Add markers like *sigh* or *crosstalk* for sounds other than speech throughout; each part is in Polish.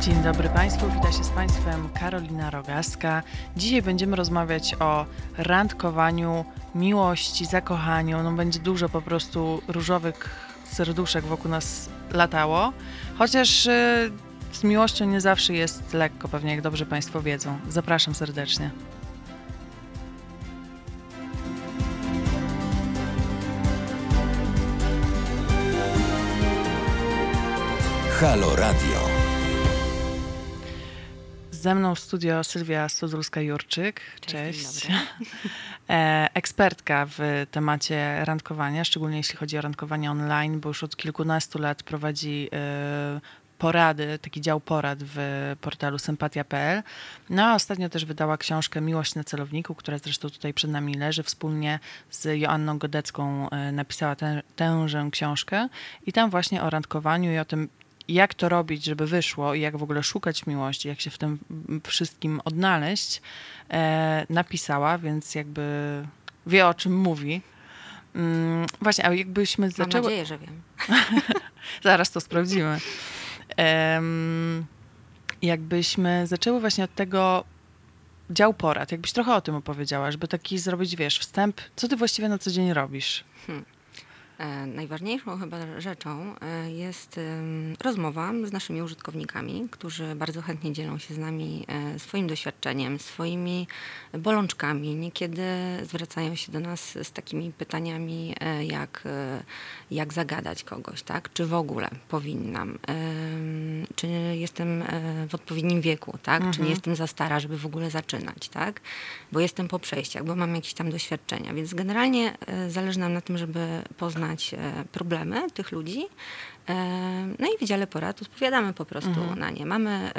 Dzień dobry Państwu, witam się z Państwem Karolina Rogaska. Dzisiaj będziemy rozmawiać o randkowaniu, miłości, zakochaniu. No będzie dużo po prostu różowych serduszek wokół nas latało, chociaż y, z miłością nie zawsze jest lekko, pewnie jak dobrze Państwo wiedzą. Zapraszam serdecznie. Halo Radio. Ze mną w studio Sylwia Studulska-Jurczyk. Cześć, Cześć. *laughs* E, Ekspertka w temacie randkowania, szczególnie jeśli chodzi o randkowanie online, bo już od kilkunastu lat prowadzi e, porady, taki dział porad w portalu sympatia.pl. No a ostatnio też wydała książkę Miłość na celowniku, która zresztą tutaj przed nami leży. Wspólnie z Joanną Godecką e, napisała tę, tężę książkę i tam właśnie o randkowaniu i o tym, jak to robić, żeby wyszło i jak w ogóle szukać miłości, jak się w tym wszystkim odnaleźć, e, napisała, więc jakby wie o czym mówi. Mm, właśnie, a jakbyśmy Mam zaczęły... nadzieję, że wiem. *laughs* Zaraz to sprawdzimy. Jakbyśmy zaczęły właśnie od tego dział porad, jakbyś trochę o tym opowiedziała, żeby taki zrobić, wiesz, wstęp, co ty właściwie na co dzień robisz? E, najważniejszą chyba rzeczą e, jest rozmowa z naszymi użytkownikami, którzy bardzo chętnie dzielą się z nami e, swoim doświadczeniem, swoimi bolączkami. Niekiedy zwracają się do nas z takimi pytaniami, e, jak, e, jak zagadać kogoś, tak? Czy w ogóle powinnam? Czy jestem e, w odpowiednim wieku, tak? Czy nie jestem za stara, żeby w ogóle zaczynać, tak? Bo jestem po przejściach, bo mam jakieś tam doświadczenia. Więc generalnie e, zależy nam na tym, żeby poznać e, problemy tych ludzi. E, No i w Wydziale Porad odpowiadamy po prostu na nie. Mamy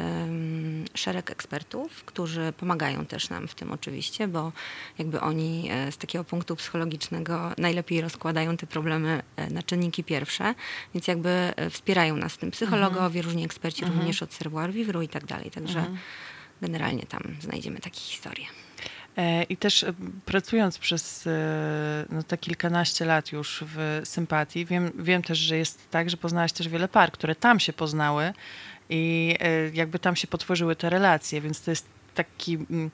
szereg ekspertów, którzy pomagają też nam w tym oczywiście, bo jakby oni e, z takiego punktu psychologicznego najlepiej rozkładają te problemy na czynniki pierwsze, więc jakby wspierają nas w tym psychologowie, różni eksperci również od serwuar Vivru i tak dalej. Także generalnie tam znajdziemy takie historie. E, I też e, pracując przez e, no, te kilkanaście lat już w sympatii, wiem, wiem też, że jest tak, że poznałaś też wiele par, które tam się poznały i jakby tam się potworzyły te relacje, więc to jest taki. mm,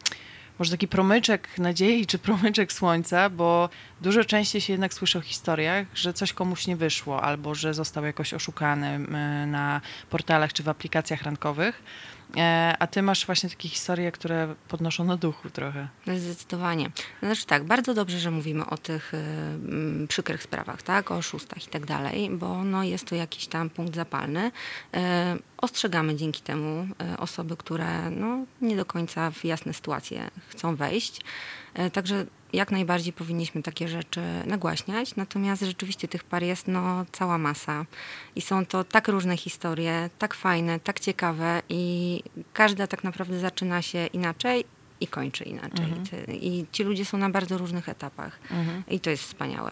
Może taki promyczek nadziei czy promyczek słońca, bo dużo częściej się jednak słyszy o historiach, że coś komuś nie wyszło albo że został jakoś oszukany na portalach czy w aplikacjach rankowych. E, A ty masz właśnie takie historie, które podnoszą na duchu trochę. Zdecydowanie. Znaczy tak, bardzo dobrze, że mówimy o tych y, przykrych sprawach, tak, o oszustach i tak dalej, bo no, jest to jakiś tam punkt zapalny. Y, ostrzegamy dzięki temu y, osoby, które no, nie do końca w jasne sytuacje chcą wejść. Y, także jak najbardziej powinniśmy takie rzeczy nagłaśniać, natomiast rzeczywiście tych par jest no, cała masa. I są to tak różne historie, tak fajne, tak ciekawe i każda tak naprawdę zaczyna się inaczej i kończy inaczej. Ty- I ci ludzie są na bardzo różnych etapach. I to jest wspaniałe.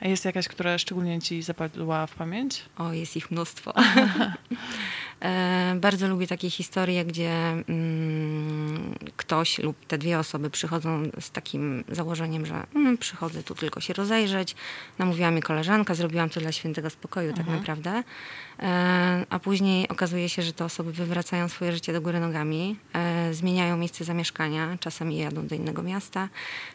A jest jakaś, która szczególnie ci zapadła w pamięć? O, jest ich mnóstwo. *laughs* e, bardzo lubię takie historie, gdzie mm, ktoś lub te dwie osoby przychodzą z takim założeniem, że mm, przychodzę tu tylko się rozejrzeć. Namówiła mnie koleżanka, zrobiłam to dla świętego spokoju tak naprawdę. E, a później okazuje się, że te osoby wywracają swoje życie do góry nogami, e, zmieniają miejsce zamieszkania, czasami jadą do innego miasta,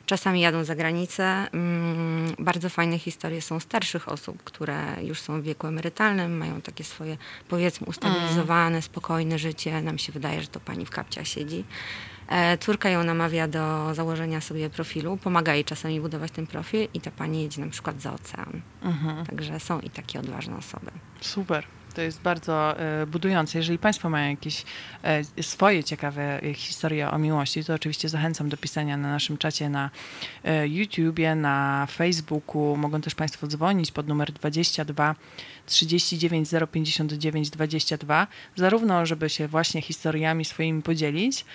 czasami jadą za granicę. Mm, bardzo fajne historie są starszych osób, które już są w wieku emerytalnym, mają takie swoje, powiedzmy, ustabilizowane, spokojne życie. Nam się wydaje, że to pani w kapciach siedzi. E, Córka ją namawia do założenia sobie profilu, pomaga jej czasami budować ten profil i ta pani jedzie na przykład za ocean. Także są i takie odważne osoby. Super. To jest bardzo e, budujące. Jeżeli Państwo mają jakieś e, swoje ciekawe e, historie o miłości, to oczywiście zachęcam do pisania na naszym czacie na YouTubie, na Facebooku. Mogą też Państwo dzwonić pod numer 22 39 059 22, zarówno żeby się właśnie historiami swoimi podzielić,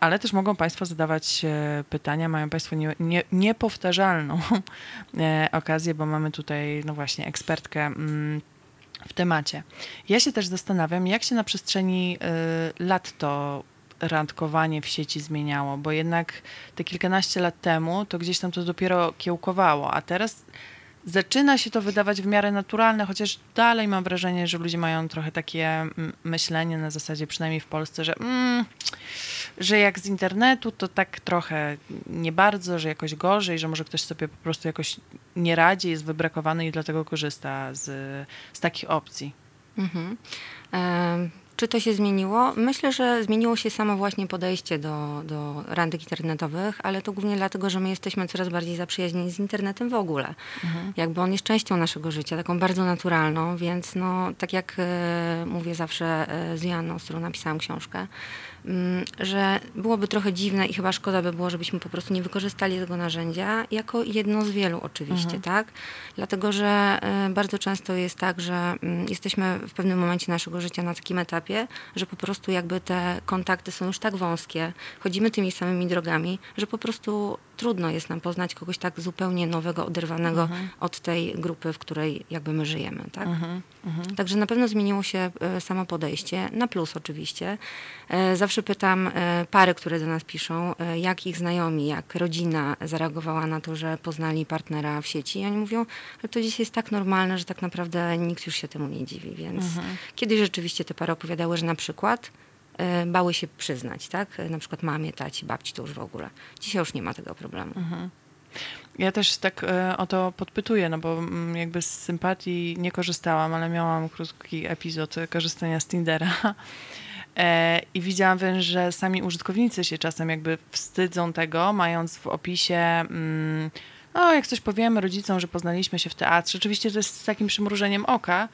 ale też mogą Państwo zadawać pytania. Mają Państwo nie, nie, niepowtarzalną *laughs* okazję, bo mamy tutaj, no właśnie, ekspertkę. Mm, w temacie. Ja się też zastanawiam, jak się na przestrzeni y, lat to randkowanie w sieci zmieniało, bo jednak te kilkanaście lat temu to gdzieś tam to dopiero kiełkowało, a teraz zaczyna się to wydawać w miarę naturalne, chociaż dalej mam wrażenie, że ludzie mają trochę takie mm, myślenie na zasadzie, przynajmniej w Polsce, że, mm, że jak z internetu, to tak trochę nie bardzo, że jakoś gorzej, że może ktoś sobie po prostu jakoś nie radzi, jest wybrakowany i dlatego korzysta z, z takich opcji. Mhm. Czy to się zmieniło? Myślę, że zmieniło się samo właśnie podejście do, do randek internetowych, ale to głównie dlatego, że my jesteśmy coraz bardziej zaprzyjaźnieni z internetem w ogóle. Mhm. Jakby on jest częścią naszego życia, taką bardzo naturalną, więc no, tak jak e, mówię zawsze e, z Janą, z którą napisałam książkę, że byłoby trochę dziwne i chyba szkoda by było, żebyśmy po prostu nie wykorzystali tego narzędzia jako jedno z wielu oczywiście, mhm. tak? Dlatego, że y, bardzo często jest tak, że mm, jesteśmy w pewnym momencie naszego życia na takim etapie, że po prostu jakby te kontakty są już tak wąskie, chodzimy tymi samymi drogami, że po prostu trudno jest nam poznać kogoś tak zupełnie nowego, oderwanego mhm. od tej grupy, w której jakby my żyjemy. Tak? Mhm. Mhm. Także na pewno zmieniło się e, samo podejście, na plus oczywiście. E, zawsze pytam e, pary, które do nas piszą, jak ich znajomi, jak rodzina zareagowała na to, że poznali partnera w sieci. I oni mówią, że to dzisiaj jest tak normalne, że tak naprawdę nikt już się temu nie dziwi. Więc mhm. kiedyś rzeczywiście te pary opowiadały, że na przykład bały się przyznać, tak? E, na przykład mamie, taci, babci to już w ogóle. Dzisiaj już nie ma tego problemu. Mhm. Ja też tak e, o to podpytuję, no bo mm, jakby z sympatii nie korzystałam, ale miałam krótki epizod korzystania z Tindera. *laughs* I widziałam że sami użytkownicy się czasem jakby wstydzą tego, mając w opisie, mm, no jak coś powiemy rodzicom, że poznaliśmy się w teatrze. Oczywiście to jest z takim przymrużeniem oka,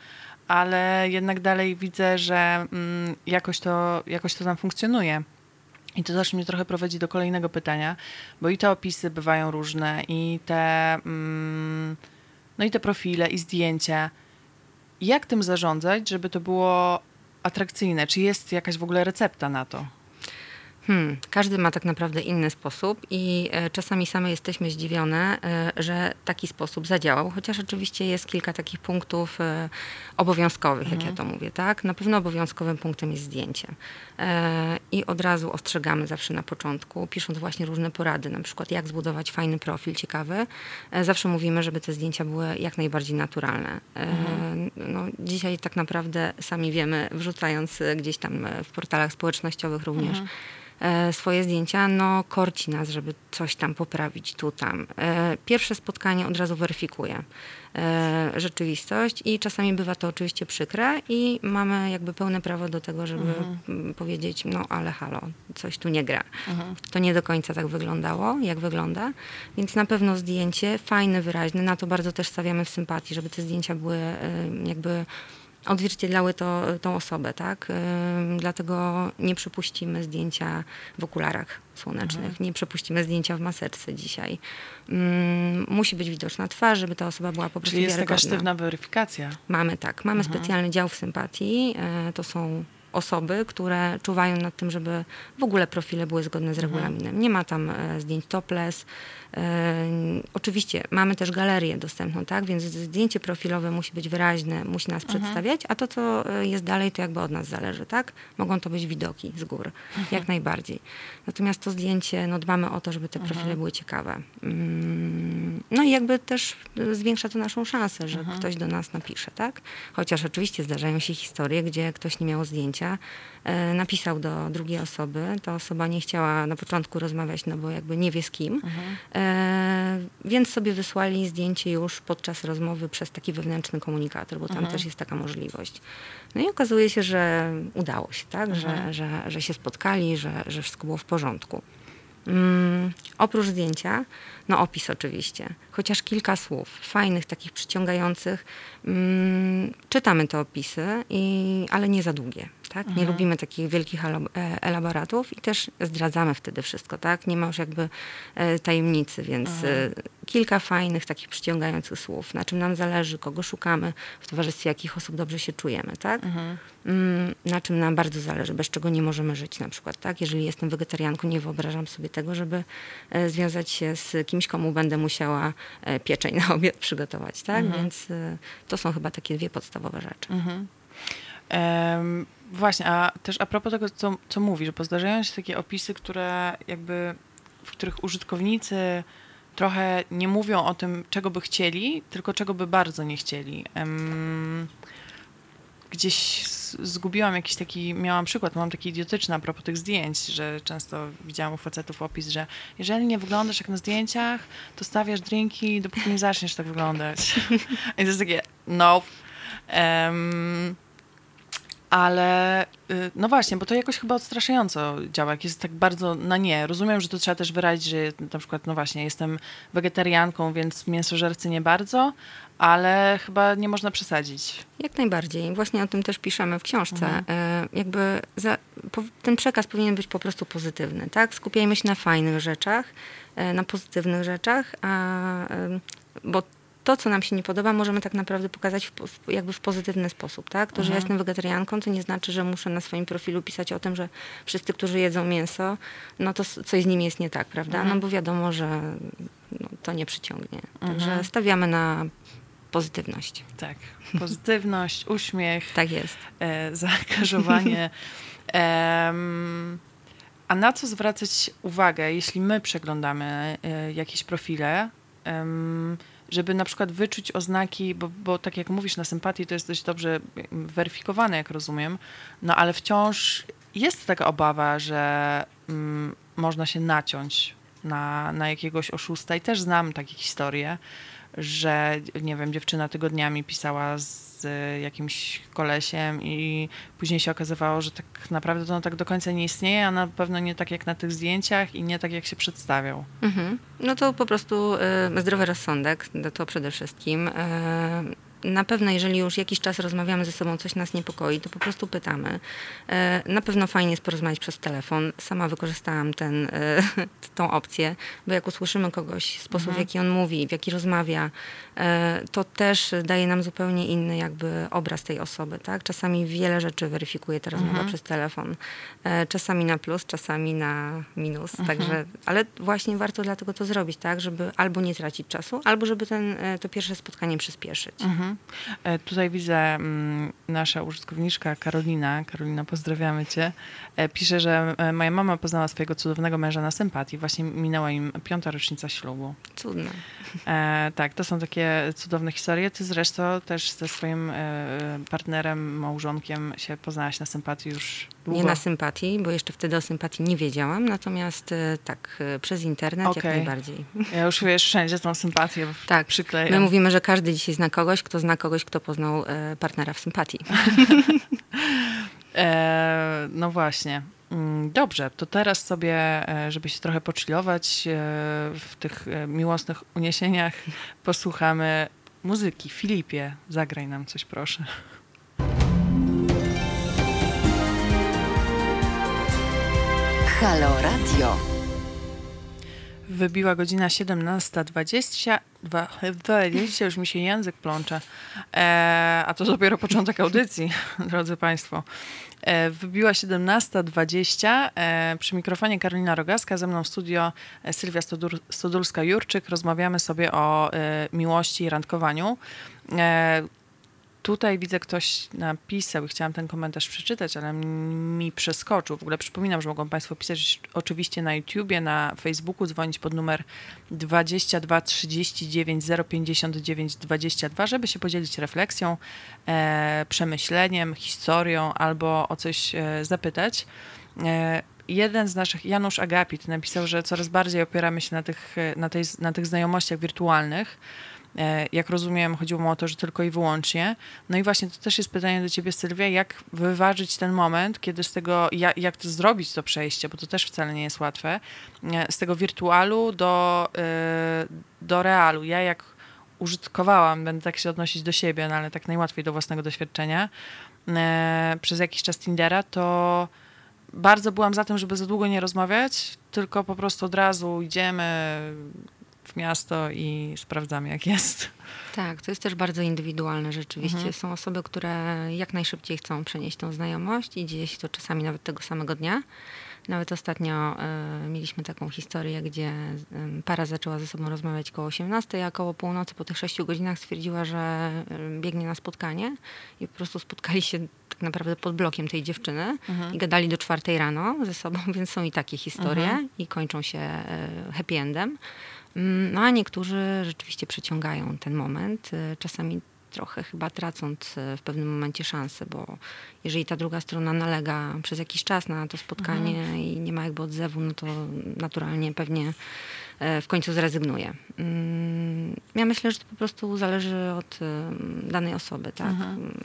ale jednak dalej widzę, że mm, jakoś, to, jakoś to tam funkcjonuje. I to też mnie trochę prowadzi do kolejnego pytania, bo i te opisy bywają różne, i te, mm, no i te profile, i zdjęcia. Jak tym zarządzać, żeby to było atrakcyjne? Czy jest jakaś w ogóle recepta na to? Hmm, każdy ma tak naprawdę inny sposób i e, czasami same jesteśmy zdziwione, e, że taki sposób zadziałał, chociaż oczywiście jest kilka takich punktów e, obowiązkowych, mhm. jak ja mhm. to mówię, tak? Na pewno obowiązkowym punktem jest zdjęcie. I od razu ostrzegamy zawsze na początku, pisząc właśnie różne porady, na przykład jak zbudować fajny profil ciekawy. Zawsze mówimy, żeby te zdjęcia były jak najbardziej naturalne. Mhm. No, dzisiaj tak naprawdę sami wiemy, wrzucając gdzieś tam w portalach społecznościowych również, mhm swoje zdjęcia, no korci nas, żeby coś tam poprawić tu, tam. E, pierwsze spotkanie od razu weryfikuje e, rzeczywistość i czasami bywa to oczywiście przykre i mamy jakby pełne prawo do tego, żeby mhm. powiedzieć, no ale halo, coś tu nie gra. Mhm. To nie do końca tak wyglądało, jak wygląda, więc na pewno zdjęcie fajne, wyraźne, na to bardzo też stawiamy w sympatii, żeby te zdjęcia były jakby odzwierciedlały to, tą osobę, tak? Dlatego nie przepuścimy zdjęcia w okularach słonecznych, mhm. nie przepuścimy zdjęcia w maseczce dzisiaj. Musi być widoczna twarz, żeby ta osoba była po prostu Czyli jest taka sztywna weryfikacja. Mamy tak, mamy mhm. specjalny dział w sympatii, e, to są osoby, które czuwają nad tym, żeby w ogóle profile były zgodne z mhm. regulaminem. Nie ma tam e, zdjęć topless, Oczywiście mamy też galerię dostępną, tak? Więc zdjęcie profilowe musi być wyraźne, musi nas mhm. przedstawiać, a to, co e, jest dalej, to jakby od nas zależy, tak? Mogą to być widoki z gór, mhm. jak najbardziej. Natomiast to zdjęcie, no dbamy o to, żeby te profile mhm. były ciekawe. Mm, no i jakby też zwiększa to naszą szansę, że mhm. ktoś do nas napisze, tak? Chociaż oczywiście zdarzają się historie, gdzie ktoś nie miał zdjęcia, e, napisał do drugiej osoby, ta osoba nie chciała na początku rozmawiać, no bo jakby nie wie z kim, mhm. E, E, więc sobie wysłali zdjęcie już podczas rozmowy przez taki wewnętrzny komunikator, bo tam mhm. też jest taka możliwość. No i okazuje się, że udało się, tak? Mhm. Że, że, że się spotkali, że, że wszystko było w porządku. Mm, oprócz zdjęcia, no opis oczywiście, chociaż kilka słów, fajnych, takich przyciągających. Mm, czytamy te opisy, i, ale nie za długie tak? Nie mhm. lubimy takich wielkich e, elaboratów i też zdradzamy wtedy wszystko, tak? Nie ma już jakby e, tajemnicy, więc mhm. E, kilka fajnych, takich przyciągających słów, na czym nam zależy, kogo szukamy, w towarzystwie jakich osób dobrze się czujemy, tak? Mhm. Mm, na czym nam bardzo zależy, bez czego nie możemy żyć na przykład, tak? Jeżeli jestem wegetarianką, nie wyobrażam sobie tego, żeby związać się z kimś, komu będę musiała pieczeń na *laughs* obiad przygotować, tak? Mhm. Więc to są chyba takie dwie podstawowe rzeczy. Um, właśnie, a też a propos tego, co, co mówisz, bo zdarzają się takie opisy, które jakby, w których użytkownicy trochę nie mówią o tym, czego by chcieli, tylko czego by bardzo nie chcieli. Em, gdzieś zgubiłam jakiś taki, miałam przykład, mam taki idiotyczny a propos tych zdjęć, że często widziałam u facetów opis, że jeżeli nie wyglądasz jak na zdjęciach, to stawiasz drinki, dopóki nie zaczniesz tak wyglądać. *laughs* I to jest takie, no. Em, ale y, no właśnie, bo to jakoś chyba odstraszająco działa, jak jest tak bardzo na nie. Rozumiem, że to trzeba też wyrazić, że na przykład, no właśnie, jestem wegetarianką, więc mięsożercy nie bardzo, ale chyba nie można przesadzić. Jak najbardziej. Właśnie o tym też piszemy w książce. E, Jakby za, ten przekaz powinien być po prostu pozytywny, tak? Skupiajmy się na fajnych rzeczach, e, na pozytywnych rzeczach, a, bo to, co nam się nie podoba, możemy tak naprawdę pokazać w, w, jakby w pozytywny sposób, tak? To, że ja jestem wegetarianką, to nie znaczy, że muszę na swoim profilu pisać o tym, że wszyscy, którzy jedzą mięso, no to coś z nimi jest nie tak, prawda? No bo wiadomo, że no, to nie przyciągnie. Także stawiamy na pozytywność. Tak, pozytywność, *laughs* uśmiech, Tak jest. e, zaangażowanie. *laughs* A na co zwracać uwagę, jeśli my przeglądamy e, jakieś profile, żeby na przykład wyczuć oznaki, bo, bo tak jak mówisz, na sympatii to jest dość dobrze em, weryfikowane, jak rozumiem, no ale wciąż jest taka obawa, że mm, można się naciąć na, na jakiegoś oszusta i też znam takie historie, że nie wiem, dziewczyna tygodniami pisała z y, jakimś kolesiem i później się okazywało, że tak naprawdę to on tak do końca nie istnieje, a na pewno nie tak jak na tych zdjęciach i nie tak jak się przedstawiał. Mhm. No to po prostu e, zdrowy rozsądek, no to przede wszystkim. E, na pewno, jeżeli już jakiś czas rozmawiamy ze sobą, coś nas niepokoi, to po prostu pytamy. E, na pewno fajnie jest porozmawiać przez telefon. Sama wykorzystałam ten, e, *laughs* tą opcję, bo jak usłyszymy kogoś, sposób w jaki on mówi, w jaki rozmawia, to też daje nam zupełnie inny jakby obraz tej osoby. Tak? Czasami wiele rzeczy weryfikuje ta rozmowa przez telefon. E, czasami na plus, czasami na minus. Także, ale właśnie warto dlatego to zrobić, tak, żeby albo nie tracić czasu, albo żeby ten, e, to pierwsze spotkanie przyspieszyć. Mhm. E, Tutaj widzę mm, nasza użytkowniczka Karolina. Karolina, pozdrawiamy cię. E, Pisze, że e, moja mama poznała swojego cudownego męża na sympatii. Właśnie minęła im piąta rocznica ślubu. Cudne. E, tak, to są takie cudowne historie. Ty zresztą też ze swoim e, partnerem, małżonkiem się poznałaś na sympatii już długo. Nie na sympatii, bo jeszcze wtedy o sympatii nie wiedziałam, natomiast e, tak, e, przez internet jak Okej. najbardziej. *laughs* Ja już wiesz, wszędzie tą sympatię Tak, przyklejam. My mówimy, że każdy dzisiaj zna kogoś, kto zna kogoś, kto poznał e, partnera w sympatii. *laughs* E, no właśnie. Mm, Dobrze, to teraz sobie, e, żeby się trochę pochillować e, w tych e, miłosnych uniesieniach, *laughs* posłuchamy muzyki. Filipie, zagraj nam coś, proszę. Halo Radio. Wybiła godzina 17.20, dwa- 20, już mi się język plącze, e, a to dopiero początek audycji, *laughs* drodzy Państwo. E, wybiła 17.20, e, przy mikrofonie Karolina Rogaska, ze mną w studio e, Sylwia Stodur- Stodulska-Jurczyk. Rozmawiamy sobie o e, miłości i randkowaniu. Tutaj widzę, ktoś napisał i chciałam ten komentarz przeczytać, ale mi przeskoczył. W ogóle przypominam, że mogą Państwo pisać oczywiście na YouTubie, na Facebooku, dzwonić pod numer 22 39 059 22, żeby się podzielić refleksją, e, przemyśleniem, historią albo o coś e, zapytać. E, jeden z naszych, Janusz Agapit, napisał, że coraz bardziej opieramy się na tych, na tej, na tych znajomościach wirtualnych. E, Jak rozumiem, chodziło mu o to, że tylko i wyłącznie. No i właśnie to też jest pytanie do ciebie, Sylwia, jak wyważyć ten moment, kiedy z tego, jak, jak to zrobić to przejście, bo to też wcale nie jest łatwe, e, z tego wirtualu do, e, do realu. Ja jak użytkowałam, będę tak się odnosić do siebie, no ale tak najłatwiej do własnego doświadczenia, przez jakiś czas Tindera, to bardzo byłam za tym, żeby za długo nie rozmawiać, tylko po prostu od razu idziemy w miasto i sprawdzamy, jak jest. Tak, to jest też bardzo indywidualne rzeczywiście. Mhm. Są osoby, które jak najszybciej chcą przenieść tą znajomość i dzieje się to czasami nawet tego samego dnia. Nawet ostatnio e, mieliśmy taką historię, gdzie em, para zaczęła ze sobą rozmawiać koło 18, a koło północy po tych 6 godzinach stwierdziła, że em, biegnie na spotkanie i po prostu spotkali się tak naprawdę pod blokiem tej dziewczyny i gadali do czwartej rano ze sobą, *laughs* więc są i takie historie i kończą się e, happy endem. Mm, No a niektórzy rzeczywiście przeciągają ten moment, y, czasami trochę chyba tracąc y, w pewnym momencie szansę, bo jeżeli ta druga strona nalega przez jakiś czas na to spotkanie i nie ma jakby odzewu, no to naturalnie pewnie e, w końcu zrezygnuje. Mm, Ja myślę, że to po prostu zależy od y, danej osoby, tak? Mm,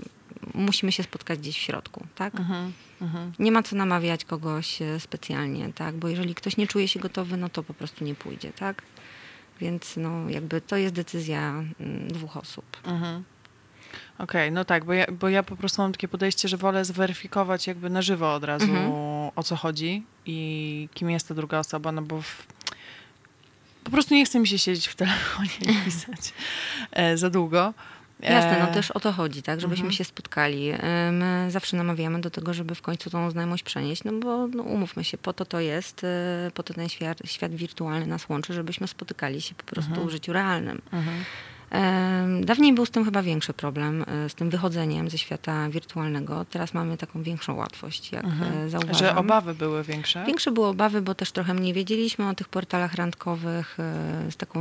Musimy się spotkać gdzieś w środku, tak? Mhm. Mhm. Nie ma co namawiać kogoś e, specjalnie, tak? Bo jeżeli ktoś nie czuje się gotowy, no to po prostu nie pójdzie, tak? Więc no, jakby to jest decyzja mm, dwóch osób. Mhm. Okej, no tak, bo ja, bo ja po prostu mam takie podejście, że wolę zweryfikować jakby na żywo od razu Mhm. o co chodzi i kim jest ta druga osoba, no bo w, po prostu nie chce mi się siedzieć w telefonie i *laughs* pisać e, za długo. Jasne, no E, też o to chodzi, tak? Żebyśmy mhm. się spotkali. E, My zawsze namawiamy do tego, żeby w końcu tą znajomość przenieść, no bo no, umówmy się, po to to jest, e, po to ten świat, świat wirtualny nas łączy, żebyśmy spotykali się po prostu Mhm. w życiu realnym. Mhm. Dawniej był z tym chyba większy problem, e, z tym wychodzeniem ze świata wirtualnego. Teraz mamy taką większą łatwość, jak Mhm. e, zauważam. Że obawy były większe? Większe były obawy, bo też trochę mniej wiedzieliśmy o tych portalach randkowych. e, Z taką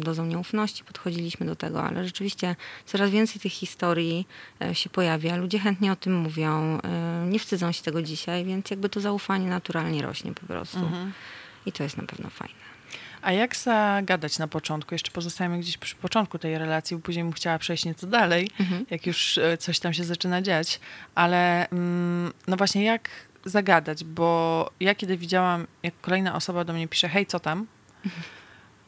dozą nieufności podchodziliśmy do tego, ale rzeczywiście coraz więcej tych historii się pojawia. Ludzie chętnie o tym mówią, nie wstydzą się tego dzisiaj, więc jakby to zaufanie naturalnie rośnie po prostu. Mhm. I to jest na pewno fajne. A jak zagadać na początku? Jeszcze pozostajemy gdzieś przy początku tej relacji, bo później bym chciała przejść nieco dalej, Mhm. jak już e, coś tam się zaczyna dziać. Ale mm, no właśnie, jak zagadać? Bo ja kiedy widziałam, jak kolejna osoba do mnie pisze, hej, co tam?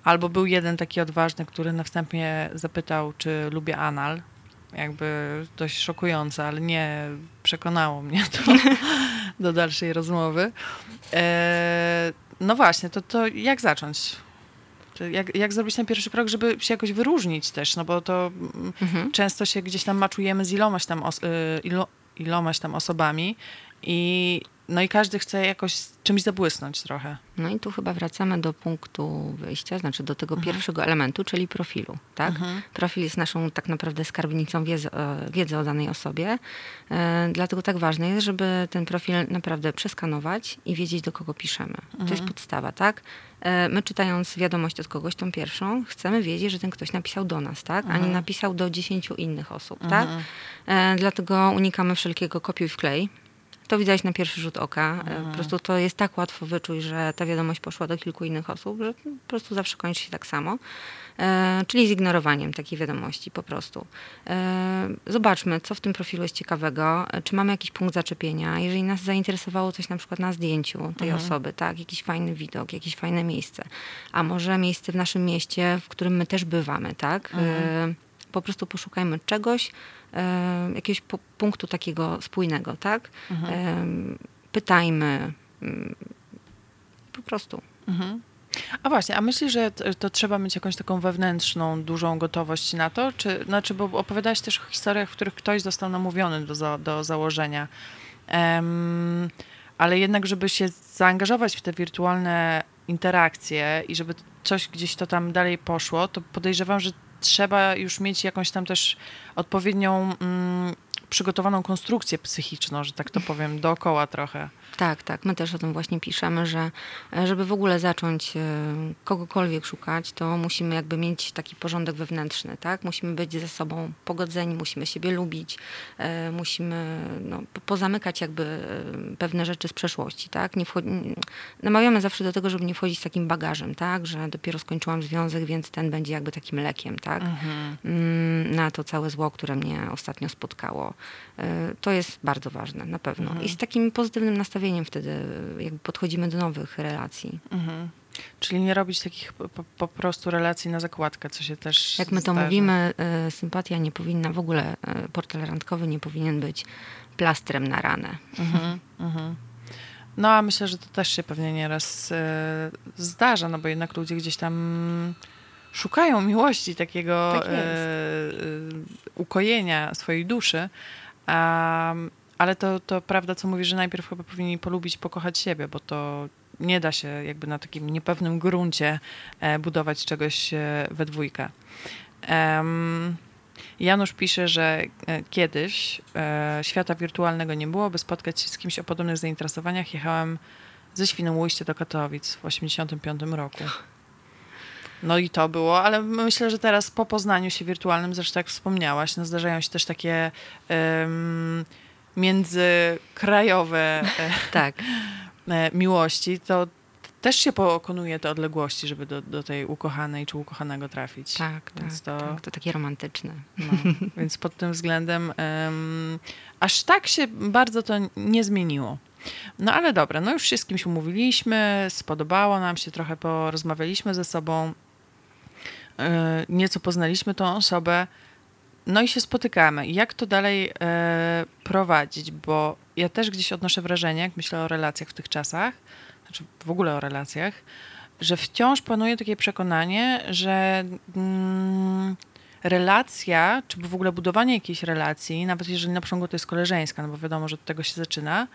Albo był jeden taki odważny, który na wstępie zapytał, czy lubię anal. Jakby dość szokujące, ale nie przekonało mnie to *laughs* do dalszej rozmowy. E, no właśnie, to, to jak zacząć? Jak, jak zrobić ten pierwszy krok, żeby się jakoś wyróżnić też? No bo to mm, Mhm. często się gdzieś tam maczujemy z ilomaś tam, os- y, ilo, ilomaś tam osobami i no i każdy chce jakoś czymś zabłysnąć trochę. No i tu chyba wracamy do punktu wyjścia, znaczy do tego Mhm. pierwszego elementu, czyli profilu. Tak? Mhm. Profil jest naszą tak naprawdę skarbnicą wiedzy, e, wiedzy o danej osobie. E, Dlatego tak ważne jest, żeby ten profil naprawdę przeskanować i wiedzieć, do kogo piszemy. To jest Mhm. podstawa, tak? E, My czytając wiadomość od kogoś, tą pierwszą, chcemy wiedzieć, że ten ktoś napisał do nas, tak? A nie Mhm. napisał do dziesięciu innych osób, tak? Mhm. Dlatego unikamy wszelkiego kopiuj wklej. To widać na pierwszy rzut oka. E, Mhm. Po prostu to jest tak łatwo wyczuć, że ta wiadomość poszła do kilku innych osób, że po prostu zawsze kończy się tak samo. E, czyli z ignorowaniem takiej wiadomości po prostu. E, zobaczmy, co w tym profilu jest ciekawego, e, czy mamy jakiś punkt zaczepienia. Jeżeli nas zainteresowało coś na przykład na zdjęciu tej Mhm. osoby, tak, jakiś fajny widok, jakieś fajne miejsce, a może miejsce w naszym mieście, w którym my też bywamy, tak. Mhm. E, po prostu poszukajmy czegoś, e, jakiegoś punktu takiego spójnego, tak? Mhm. Pytajmy. mm, Po prostu. Mhm. A właśnie, a myślisz, że to trzeba mieć jakąś taką wewnętrzną, dużą gotowość na to? Czy, znaczy, bo opowiadałaś też o historiach, w których ktoś został namówiony do, za, do założenia. Em, ale jednak, żeby się zaangażować w te wirtualne interakcje i żeby coś gdzieś to tam dalej poszło, to podejrzewam, że trzeba już mieć jakąś tam też odpowiednią mm, przygotowaną konstrukcję psychiczną, że tak to powiem, dookoła trochę. Tak, tak. My też o tym właśnie piszemy, że e, żeby w ogóle zacząć e, kogokolwiek szukać, to musimy jakby mieć taki porządek wewnętrzny, tak? Musimy być ze sobą pogodzeni, musimy siebie lubić, e, musimy no, po- pozamykać jakby pewne rzeczy z przeszłości, tak? Nie wchodzi- namawiamy zawsze do tego, żeby nie wchodzić z takim bagażem, tak? Że dopiero skończyłam związek, więc ten będzie jakby takim lekiem, tak? Mhm. mm, na to całe zło, które mnie ostatnio spotkało. To jest bardzo ważne, na pewno. Mhm. I z takim pozytywnym nastawieniem wtedy e, jakby podchodzimy do nowych relacji. Mhm. Czyli nie robić takich po, po- prostu relacji na zakładkę, co się też. Jak my to mówimy, e, sympatia nie powinna, w ogóle e, portal randkowy nie powinien być plastrem na ranę. Mhm, mhm. No a myślę, że to też się pewnie nieraz e, zdarza, no bo jednak ludzie gdzieś tam szukają miłości, takiego Tak ukojenia swojej duszy. A, ale to, to prawda, co mówisz, że najpierw chyba powinni polubić, pokochać siebie, bo to nie da się jakby na takim niepewnym gruncie e, budować czegoś e, we dwójkę. Em, Janusz pisze, że e, kiedyś e, świata wirtualnego nie było, by spotkać się z kimś o podobnych zainteresowaniach. Jechałem ze Świnoujścia do Katowic w 85 roku. No i to było, ale myślę, że teraz po poznaniu się wirtualnym, zresztą jak wspomniałaś, no zdarzają się też takie um, międzykrajowe e, tak. e, miłości, to też się pokonuje te odległości, żeby do, do tej ukochanej czy ukochanego trafić. Tak, więc tak, to... tak. To takie romantyczne. No, *laughs* więc pod tym względem um, aż tak się bardzo to nie zmieniło. No ale dobra, no już się z kimś umówiliśmy, spodobało nam się, trochę porozmawialiśmy ze sobą, yy, nieco poznaliśmy tą osobę, no i się spotykamy. Jak to dalej yy, prowadzić? Bo ja też gdzieś odnoszę wrażenie, jak myślę o relacjach w tych czasach, znaczy w ogóle o relacjach, że wciąż panuje takie przekonanie, że mm, relacja, czy w ogóle budowanie jakiejś relacji, nawet jeżeli na przykład to jest koleżeńska, no bo wiadomo, że od tego się zaczyna,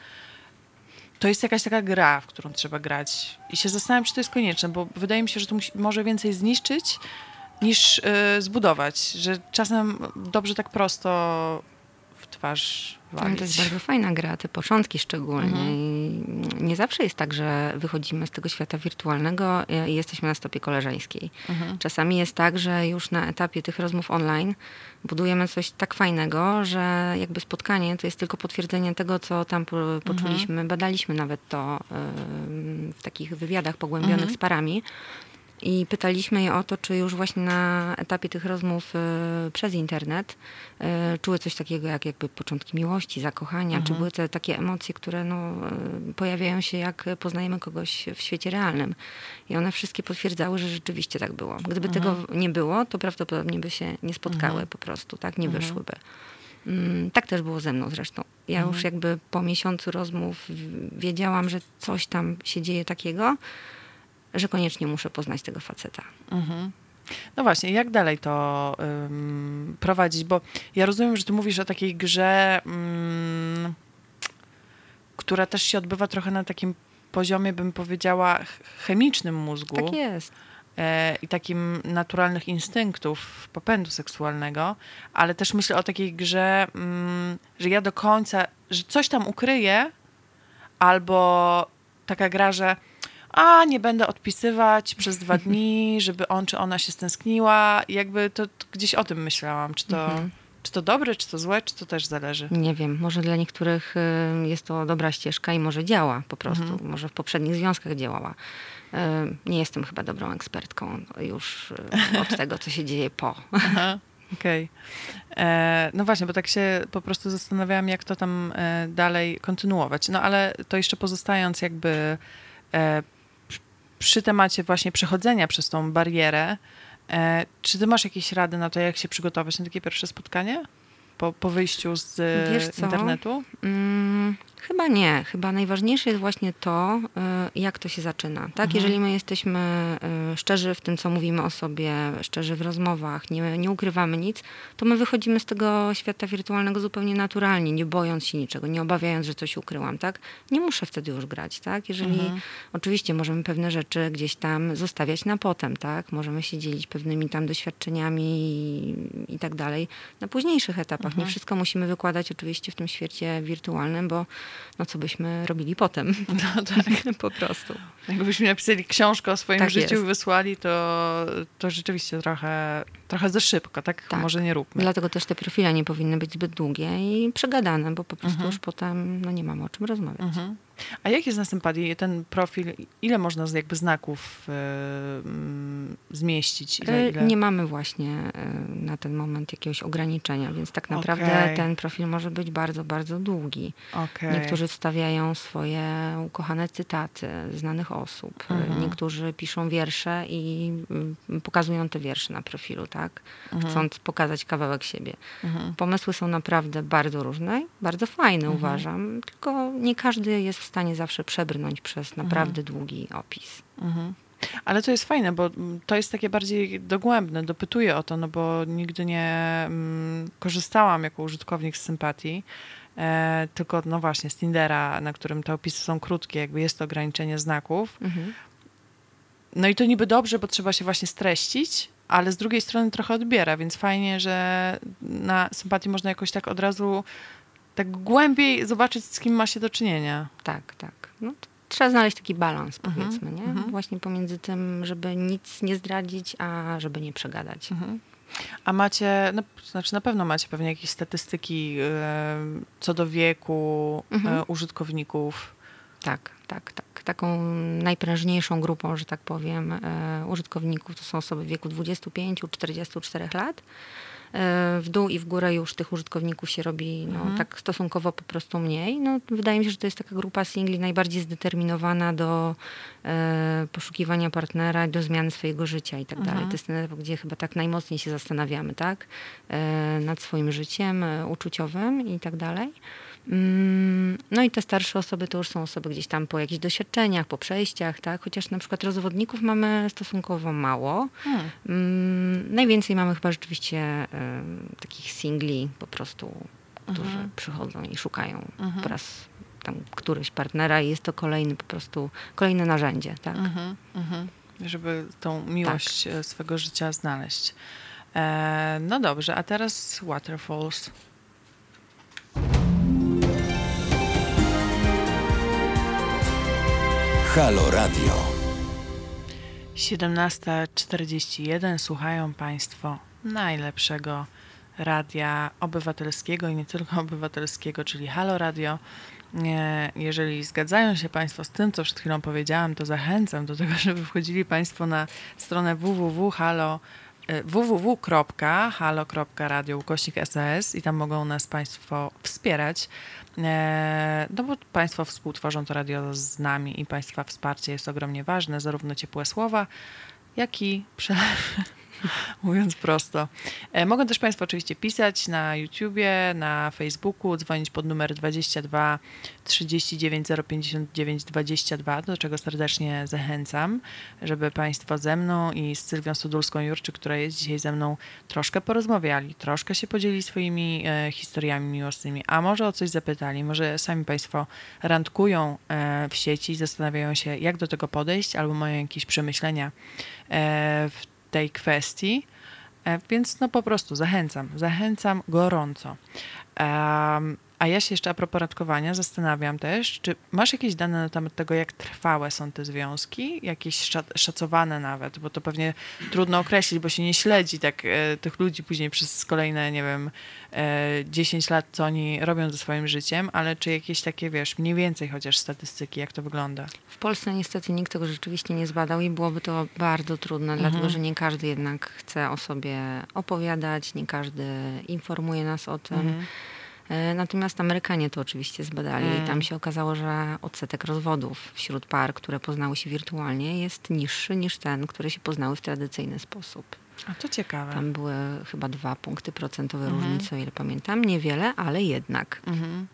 to jest jakaś taka gra, w którą trzeba grać. I się zastanawiam, czy to jest konieczne, bo wydaje mi się, że to musi, może więcej zniszczyć niż yy, zbudować. Że czasem dobrze tak prosto w twarz walić. To jest bardzo fajna gra, te początki szczególnie. Mhm. Nie zawsze jest tak, że wychodzimy z tego świata wirtualnego i jesteśmy na stopie koleżeńskiej. Mhm. Czasami jest tak, że już na etapie tych rozmów online budujemy coś tak fajnego, że jakby spotkanie to jest tylko potwierdzenie tego, co tam poczuliśmy. Mhm. Badaliśmy nawet to w takich wywiadach pogłębionych mhm. z parami. I pytaliśmy je o to, czy już właśnie na etapie tych rozmów y, przez internet y, czuły coś takiego jak jakby początki miłości, zakochania, mhm. czy były te takie emocje, które no, y, pojawiają się jak poznajemy kogoś w świecie realnym. I one wszystkie potwierdzały, że rzeczywiście tak było. Gdyby mhm. tego nie było, to prawdopodobnie by się nie spotkały mhm. po prostu, tak? Nie mhm. wyszłyby. Mm, tak też było ze mną zresztą. Ja już mhm. jakby po miesiącu rozmów wiedziałam, że coś tam się dzieje takiego, że koniecznie muszę poznać tego faceta. Mhm. No właśnie, jak dalej to um, prowadzić? Bo ja rozumiem, że ty mówisz o takiej grze, um, która też się odbywa trochę na takim poziomie, bym powiedziała, chemicznym mózgu. Tak jest. E, I takim naturalnych instynktów, popędu seksualnego, ale też myślę o takiej grze, um, że ja do końca, że coś tam ukryję, albo taka gra, że a nie będę odpisywać przez dwa dni, *laughs* żeby on czy ona się stęskniła. Jakby to, to gdzieś o tym myślałam, czy to, mhm. czy to dobre, czy to złe, czy to też zależy. Nie wiem, może dla niektórych y, jest to dobra ścieżka i może działa po prostu, mhm. może w poprzednich związkach działała. Y, nie jestem chyba dobrą ekspertką już y, od tego, co się dzieje po. *laughs* Okej. Okay. E, no właśnie, bo tak się po prostu zastanawiałam, jak to tam e, dalej kontynuować. No ale to jeszcze pozostając jakby e, przy temacie właśnie przechodzenia przez tą barierę, e, czy ty masz jakieś rady na to, jak się przygotować na takie pierwsze spotkanie? Po, po wyjściu z internetu? Mm, Chyba nie. Chyba najważniejsze jest właśnie to, y, jak to się zaczyna. Tak? Mhm. Jeżeli my jesteśmy y, szczerzy w tym, co mówimy o sobie, szczerzy w rozmowach, nie, nie ukrywamy nic, to my wychodzimy z tego świata wirtualnego zupełnie naturalnie, nie bojąc się niczego, nie obawiając, że coś ukryłam. Tak? Nie muszę wtedy już grać. Tak? Jeżeli mhm. oczywiście możemy pewne rzeczy gdzieś tam zostawiać na potem, tak? możemy się dzielić pewnymi tam doświadczeniami i, i tak dalej na późniejszych etapach. Mhm. Nie wszystko musimy wykładać oczywiście w tym świecie wirtualnym, bo no co byśmy robili potem. No tak. *laughs* po prostu. Jakbyśmy napisali książkę o swoim tak życiu i wysłali, to, to rzeczywiście trochę, trochę za szybko, tak? tak? Może nie róbmy. Dlatego też te profile nie powinny być zbyt długie i przegadane, bo po prostu mhm. już potem no, nie mamy o czym rozmawiać. Mhm. A jak jest na sympatii ten profil? Ile można jakby znaków yy, zmieścić? Ile, ile? Nie mamy właśnie yy, na ten moment jakiegoś ograniczenia, więc tak naprawdę okay. ten profil może być bardzo, bardzo długi. Okay. Niektórzy wstawiają swoje ukochane cytaty znanych osób. Mhm. Niektórzy piszą wiersze i yy, pokazują te wiersze na profilu, tak? Mhm. Chcąc pokazać kawałek siebie. Mhm. Pomysły są naprawdę bardzo różne, bardzo fajne mhm. uważam, tylko nie każdy jest w stanie zawsze przebrnąć przez naprawdę mhm. długi opis. Mhm. Ale to jest fajne, bo to jest takie bardziej dogłębne, dopytuję o to, no bo nigdy nie mm, korzystałam jako użytkownik z sympatii, e, tylko no właśnie z Tindera, na którym te opisy są krótkie, jakby jest to ograniczenie znaków. Mhm. No i to niby dobrze, bo trzeba się właśnie streścić, ale z drugiej strony trochę odbiera, więc fajnie, że na sympatii można jakoś tak od razu tak głębiej zobaczyć, z kim ma się do czynienia. Tak, tak. No, trzeba znaleźć taki balans, powiedzmy, nie? Właśnie pomiędzy tym, żeby nic nie zdradzić, a żeby nie przegadać. A macie, no, znaczy na pewno macie pewnie jakieś statystyki e, co do wieku e, użytkowników. Tak, tak, tak. Taką najprężniejszą grupą, że tak powiem, e, użytkowników to są osoby w wieku 25-44 lat. E, w dół i w górę już tych użytkowników się robi no, tak stosunkowo po prostu mniej. No, wydaje mi się, że to jest taka grupa singli najbardziej zdeterminowana do e, poszukiwania partnera, do zmiany swojego życia i tak dalej. To jest ten etap, gdzie chyba tak najmocniej się zastanawiamy, tak? E, nad swoim życiem e, uczuciowym i tak dalej. Mm, No i te starsze osoby to już są osoby gdzieś tam po jakichś doświadczeniach, po przejściach, tak? Chociaż na przykład rozwodników mamy stosunkowo mało. Hmm. Mm, Najwięcej mamy chyba rzeczywiście em, takich singli po prostu, którzy Mhm. przychodzą i szukają po raz tam któryś partnera i jest to kolejny po prostu, kolejne narzędzie, tak? Mhm, mhm. Żeby tą miłość e, swego życia znaleźć. E, no dobrze, a teraz Waterfalls. Halo Radio. 17.41 słuchają Państwo najlepszego radia obywatelskiego i nie tylko *laughs* obywatelskiego, czyli Halo Radio. Jeżeli zgadzają się Państwo z tym, co przed chwilą powiedziałam, to zachęcam do tego, *laughs* żeby wchodzili Państwo na stronę www.halo e, www.halo.radio i tam mogą nas Państwo wspierać. E, No bo Państwo współtworzą to radio z nami i Państwa wsparcie jest ogromnie ważne, zarówno ciepłe słowa, jak i przelewy. *laughs* Mówiąc prosto. E, Mogą też Państwo oczywiście pisać na YouTubie, na Facebooku, dzwonić pod numer 22 39 059 22, do czego serdecznie zachęcam, żeby Państwo ze mną i z Sylwią Sudulską-Jurczy, która jest dzisiaj ze mną, troszkę porozmawiali, troszkę się podzielili swoimi e, historiami miłosnymi, a może o coś zapytali, może sami Państwo randkują e, w sieci, zastanawiają się, jak do tego podejść, albo mają jakieś przemyślenia w tej kwestii. E, Więc no po prostu zachęcam, zachęcam gorąco. Em, a ja się jeszcze a propos randkowania zastanawiam też, czy masz jakieś dane na temat tego, jak trwałe są te związki? Jakieś szac- szacowane nawet, bo to pewnie trudno określić, bo się nie śledzi tak e, tych ludzi później przez kolejne, nie wiem, e, 10 lat, co oni robią ze swoim życiem, ale czy jakieś takie, wiesz, mniej więcej chociaż statystyki, jak to wygląda? W Polsce niestety nikt tego rzeczywiście nie zbadał i byłoby to bardzo trudne, dlatego że nie każdy jednak chce o sobie opowiadać, nie każdy informuje nas o tym. E, Natomiast Amerykanie to oczywiście zbadali i tam się okazało, że odsetek rozwodów wśród par, które poznały się wirtualnie, jest niższy niż ten, które się poznały w tradycyjny sposób. A to ciekawe. Tam były chyba dwa punkty procentowe różnicy, o ile pamiętam. Niewiele, ale jednak. Mhm.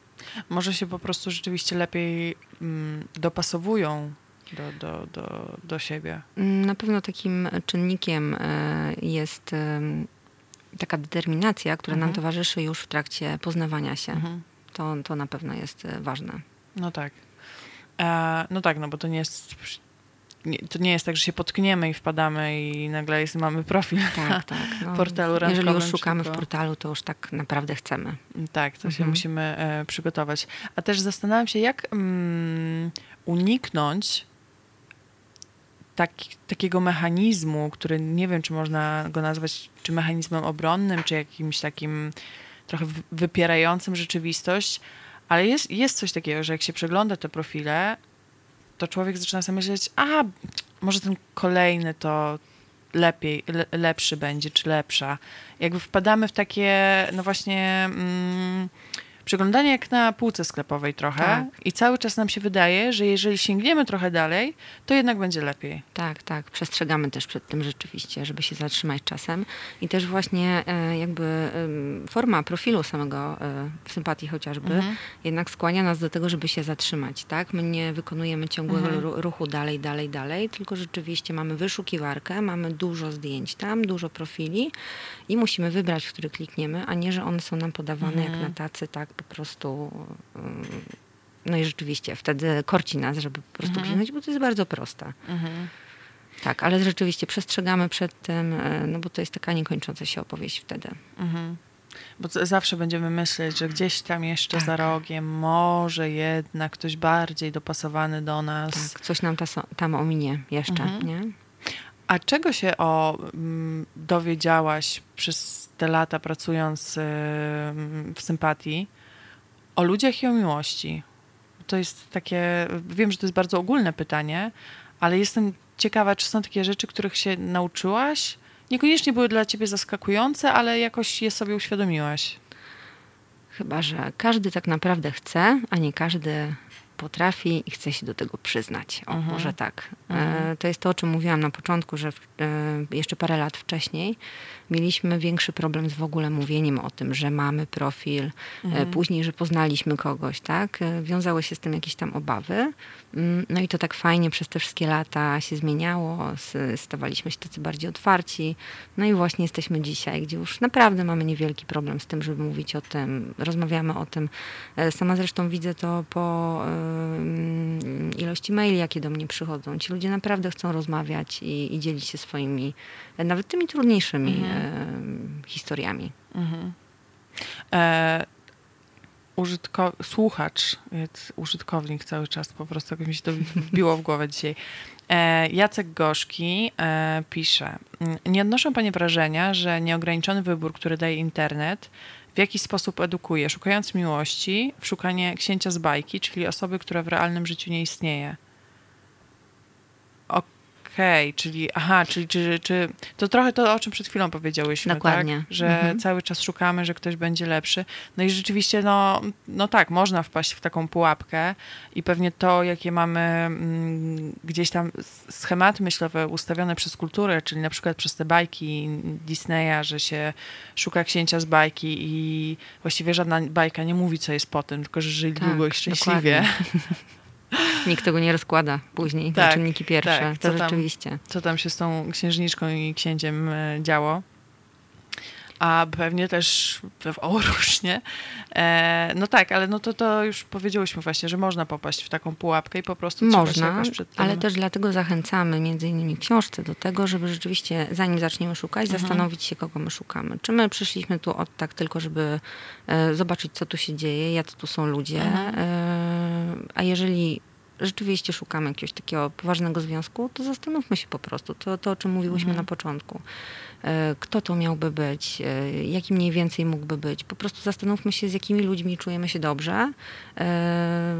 Może się po prostu rzeczywiście lepiej mm, dopasowują do, do, do, do siebie. Mm, Na pewno takim czynnikiem e, jest taka determinacja, która nam towarzyszy już w trakcie poznawania się. Mhm. To, to na pewno jest e, ważne. No tak. E, no tak, no bo to nie jest. Nie, to nie jest tak, że się potkniemy i wpadamy i nagle jest, mamy profil. Tak, tak. *laughs* No, portalu jeżeli już randkowym, szukamy w tylko- portalu, to już tak naprawdę chcemy. Tak, to się Mhm. musimy e, przygotować. A też zastanawiam się, jak mm, uniknąć taki, takiego mechanizmu, który nie wiem, czy można go nazwać czy mechanizmem obronnym, czy jakimś takim trochę wy- wypierającym rzeczywistość, ale jest, jest coś takiego, że jak się przegląda te profile, to człowiek zaczyna sobie myśleć, a może ten kolejny to lepiej, le, lepszy będzie, czy lepsza. Jakby wpadamy w takie, no właśnie, mm, przeglądanie jak na półce sklepowej trochę Tak. i cały czas nam się wydaje, że jeżeli sięgniemy trochę dalej, to jednak będzie lepiej. Tak, tak. Przestrzegamy też przed tym rzeczywiście, żeby się zatrzymać czasem. I też właśnie e, jakby forma profilu samego e, w sympatii chociażby Mhm. jednak skłania nas do tego, żeby się zatrzymać, tak? My nie wykonujemy ciągłego Mhm. ru- ruchu dalej, dalej, dalej, tylko rzeczywiście mamy wyszukiwarkę, mamy dużo zdjęć tam, dużo profili i musimy wybrać, w który klikniemy, a nie, że one są nam podawane Mhm. jak na tacy, tak po prostu... em, no i rzeczywiście wtedy korci nas, żeby po prostu Mhm. bo to jest bardzo proste. Mhm. Tak, ale rzeczywiście przestrzegamy przed tym, e, no bo to jest taka niekończąca się opowieść wtedy. Mhm. Bo zawsze będziemy myśleć, że gdzieś tam jeszcze za rogiem może jednak ktoś bardziej dopasowany do nas. Tak, coś nam taso- tam ominie jeszcze, Mhm. nie? A czego się o, mm, dowiedziałaś przez te lata pracując ym, w sympatii o ludziach i o miłości? To jest takie, wiem, że to jest bardzo ogólne pytanie, ale jestem ciekawa, czy są takie rzeczy, których się nauczyłaś? Niekoniecznie były dla ciebie zaskakujące, ale jakoś je sobie uświadomiłaś. Chyba, że każdy tak naprawdę chce, a nie każdy potrafi i chce się do tego przyznać. O, Mhm. może tak. Mhm. E, to jest to, o czym mówiłam na początku, że e, jeszcze parę lat wcześniej mieliśmy większy problem z w ogóle mówieniem o tym, że mamy profil, e, Mhm. później, że poznaliśmy kogoś, tak? E, wiązały się z tym jakieś tam obawy. Mm, No i to tak fajnie przez te wszystkie lata się zmieniało, stawaliśmy się tacy bardziej otwarci. No i właśnie jesteśmy dzisiaj, gdzie już naprawdę mamy niewielki problem z tym, żeby mówić o tym, rozmawiamy o tym. E, Sama zresztą widzę to po ilości maili, jakie do mnie przychodzą. Ci ludzie naprawdę chcą rozmawiać i, i dzielić się swoimi, nawet tymi trudniejszymi em, historiami. Mhm. E, użytko- słuchacz, użytkownik cały czas, po prostu jakoś mi się to wbiło w głowę dzisiaj. E, Jacek Gorzki e, pisze, "Mm, nie odnoszą Panie wrażenia, że nieograniczony wybór, który daje internet, w jakiś sposób edukuje, szukając miłości, w szukanie księcia z bajki, czyli osoby, która w realnym życiu nie istnieje. Okej, czyli aha, czyli czy, czy to trochę to, o czym przed chwilą powiedziałyśmy, Dokładnie. tak? Że Mhm. cały czas szukamy, że ktoś będzie lepszy. No i rzeczywiście, no, no tak, można wpaść w taką pułapkę i pewnie to, jakie mamy mm, gdzieś tam schematy myślowe ustawione przez kulturę, czyli na przykład przez te bajki Disneya, że się szuka księcia z bajki i właściwie żadna bajka nie mówi, co jest po tym, tylko że żyli Tak, długo i szczęśliwie. *laughs* Nikt tego nie rozkłada później Tak, na czynniki pierwsze. tak. To Co tam- rzeczywiście. co tam się z tą księżniczką i księciem e, działo. A pewnie też w Orusznie. E, no tak, ale no to, to już powiedziałyśmy właśnie, że można popaść w taką pułapkę i po prostu Można, ale też dlatego zachęcamy między innymi książce do tego, żeby rzeczywiście zanim zaczniemy szukać, Mhm. zastanowić się, kogo my szukamy. Czy my przyszliśmy tu od tak tylko, żeby e, zobaczyć, co tu się dzieje, jacy tu są ludzie, Mhm. e, a jeżeli rzeczywiście szukamy jakiegoś takiego poważnego związku, to zastanówmy się po prostu. To, to o czym mówiłyśmy Mhm. na początku. E, Kto to miałby być? E, Jaki mniej więcej mógłby być? Po prostu zastanówmy się, z jakimi ludźmi czujemy się dobrze. E,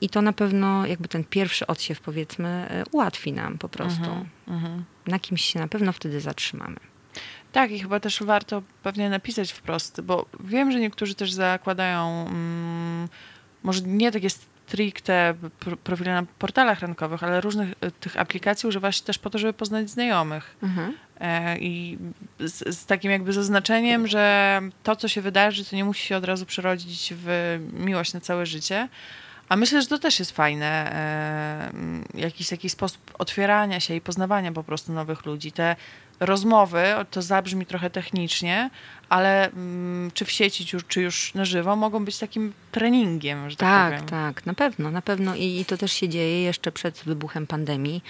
I to na pewno jakby ten pierwszy odsiew powiedzmy ułatwi nam po prostu. Mhm, mhm. Na kimś się na pewno wtedy zatrzymamy. Tak, i chyba też warto pewnie napisać wprost, bo wiem, że niektórzy też zakładają mm, może nie takie stricte pro- profile na portalach rynkowych, ale różnych e, tych aplikacji używa się też po to, żeby poznać znajomych. E, I z, z takim jakby zaznaczeniem, że to, co się wydarzy, to nie musi się od razu przerodzić w miłość na całe życie. A myślę, że to też jest fajne, e, jakiś taki sposób otwierania się i poznawania po prostu nowych ludzi. Te rozmowy, to zabrzmi trochę technicznie, ale mm, czy w sieci, czy, czy już na żywo, mogą być takim treningiem, że tak, Tak, powiem. tak, na pewno, na pewno I, i to też się dzieje jeszcze przed wybuchem pandemii.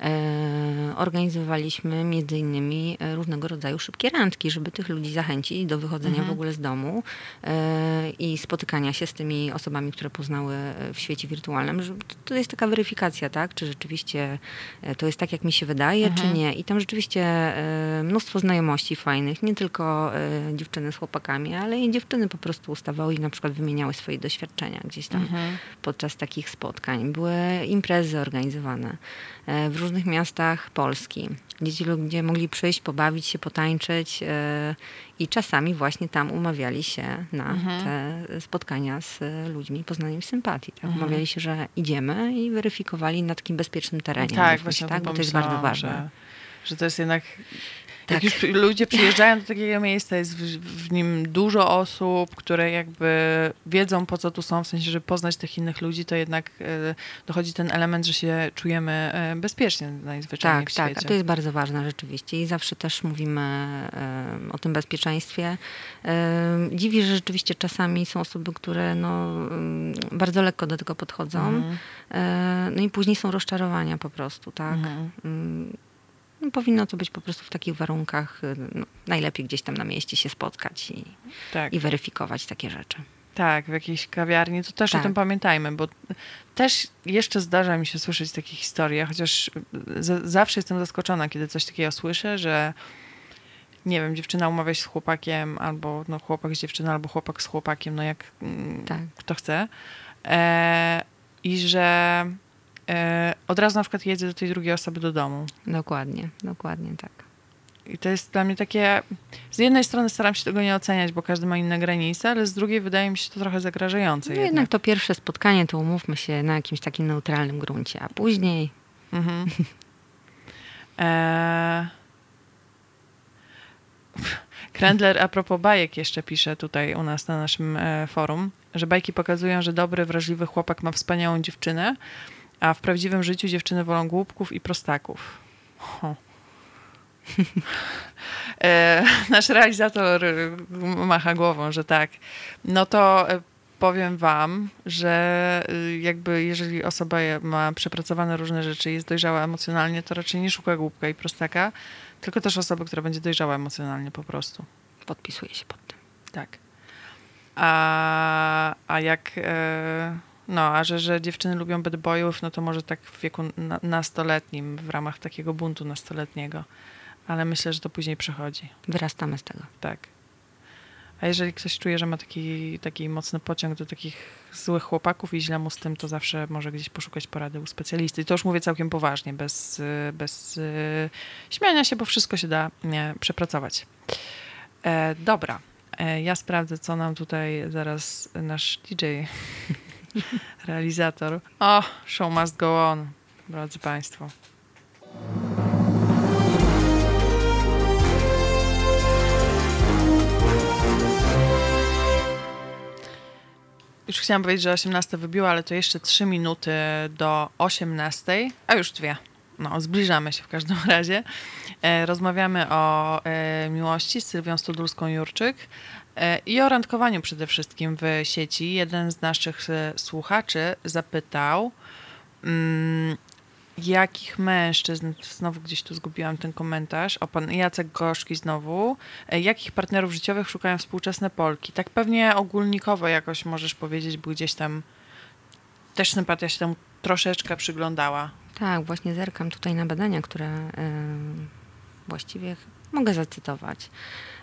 E, organizowaliśmy między innymi e, różnego rodzaju szybkie randki, żeby tych ludzi zachęcić do wychodzenia Mhm. w ogóle z domu e, i spotykania się z tymi osobami, które poznały e, w świecie wirtualnym. Że to, to jest taka weryfikacja, tak? Czy rzeczywiście e, to jest tak, jak mi się wydaje, Mhm. czy nie. I tam rzeczywiście e, mnóstwo znajomości fajnych, nie tylko dziewczyny z chłopakami, ale i dziewczyny po prostu ustawały i na przykład wymieniały swoje doświadczenia gdzieś tam Mhm. podczas takich spotkań. Były imprezy organizowane e, w różnych miastach Polski, gdzie ci ludzie mogli przyjść, pobawić się, potańczyć e, i czasami właśnie tam umawiali się na Mhm. te spotkania z e, ludźmi poznanymi w sympatii. Tak? Mhm. Umawiali się, że idziemy i weryfikowali na takim bezpiecznym terenie. Tak, właśnie tak? Bo to jest bardzo ważne. Że, że to jest jednak. Jak Tak. już przy- ludzie przyjeżdżają do takiego miejsca, jest w, w nim dużo osób, które jakby wiedzą po co tu są, w sensie, żeby poznać tych innych ludzi, to jednak e, dochodzi ten element, że się czujemy e, bezpiecznie najzwyczajniej Tak, w tak, świecie. a to jest bardzo ważne rzeczywiście i zawsze też mówimy em, o tym bezpieczeństwie. Dziwi, że rzeczywiście czasami są osoby, które no, em, bardzo lekko do tego podchodzą, e, no i później są rozczarowania po prostu, tak. Mhm. Mm, no, powinno to być po prostu w takich warunkach, y, no, najlepiej gdzieś tam na mieście się spotkać i, Tak. i weryfikować takie rzeczy. Tak, w jakiejś kawiarni, to też Tak. o tym pamiętajmy, bo też jeszcze zdarza mi się słyszeć takie historie, chociaż z, zawsze jestem zaskoczona, kiedy coś takiego słyszę, że nie wiem, dziewczyna umawia się z chłopakiem, albo no, chłopak z dziewczyną, albo chłopak z chłopakiem, no jak mm, Tak. kto chce. E, I że od razu na przykład jedzie do tej drugiej osoby do domu. Dokładnie, dokładnie tak. I to jest dla mnie takie. Z jednej strony staram się tego nie oceniać, bo każdy ma inne granice, ale z drugiej wydaje mi się to trochę zagrażające. No jednak. jednak to pierwsze spotkanie, to umówmy się na jakimś takim neutralnym gruncie, a później Mhm. Eee... *laughs* Krendler a propos bajek jeszcze pisze tutaj u nas na naszym e, forum, że bajki pokazują, że dobry, wrażliwy chłopak ma wspaniałą dziewczynę, a w prawdziwym życiu dziewczyny wolą głupków i prostaków. Ho. *laughs* E, nasz realizator e, macha głową, że tak. No to e, powiem wam, że y, jakby jeżeli osoba ma przepracowane różne rzeczy i jest dojrzała emocjonalnie, to raczej nie szuka głupka i prostaka, tylko też osoby, która będzie dojrzała emocjonalnie po prostu. podpisuję się pod tym. Tak. A, a jak... E, no, a że, że dziewczyny lubią bad boyów, no to może tak w wieku na, nastoletnim, w ramach takiego buntu nastoletniego. Ale myślę, że to później przechodzi. Wyrastamy z tego. Tak. A jeżeli ktoś czuje, że ma taki, taki mocny pociąg do takich złych chłopaków i źle mu z tym, to zawsze może gdzieś poszukać porady u specjalisty. I to już mówię całkiem poważnie, bez, bez y, śmiania się, bo wszystko się da przepracować. E, dobra. E, ja sprawdzę, co nam tutaj zaraz nasz DJ, *laughs* realizator. O, show must go on, drodzy Państwo. Już chciałam powiedzieć, że 18 wybiło, ale to jeszcze 3 minuty do 18, a już dwie. No, zbliżamy się w każdym razie. E, rozmawiamy o e, miłości z Sylwią Studulską-Jurczyk i o randkowaniu przede wszystkim w sieci. Jeden z naszych e, słuchaczy zapytał, mm, jakich mężczyzn, znowu gdzieś tu zgubiłam ten komentarz, o pan Jacek Gorzki znowu, e, jakich partnerów życiowych szukają współczesne Polki? Tak pewnie ogólnikowo jakoś możesz powiedzieć, bo gdzieś tam też sympatia się temu troszeczkę przyglądała. Tak, właśnie zerkam tutaj na badania, które e, właściwie mogę zacytować.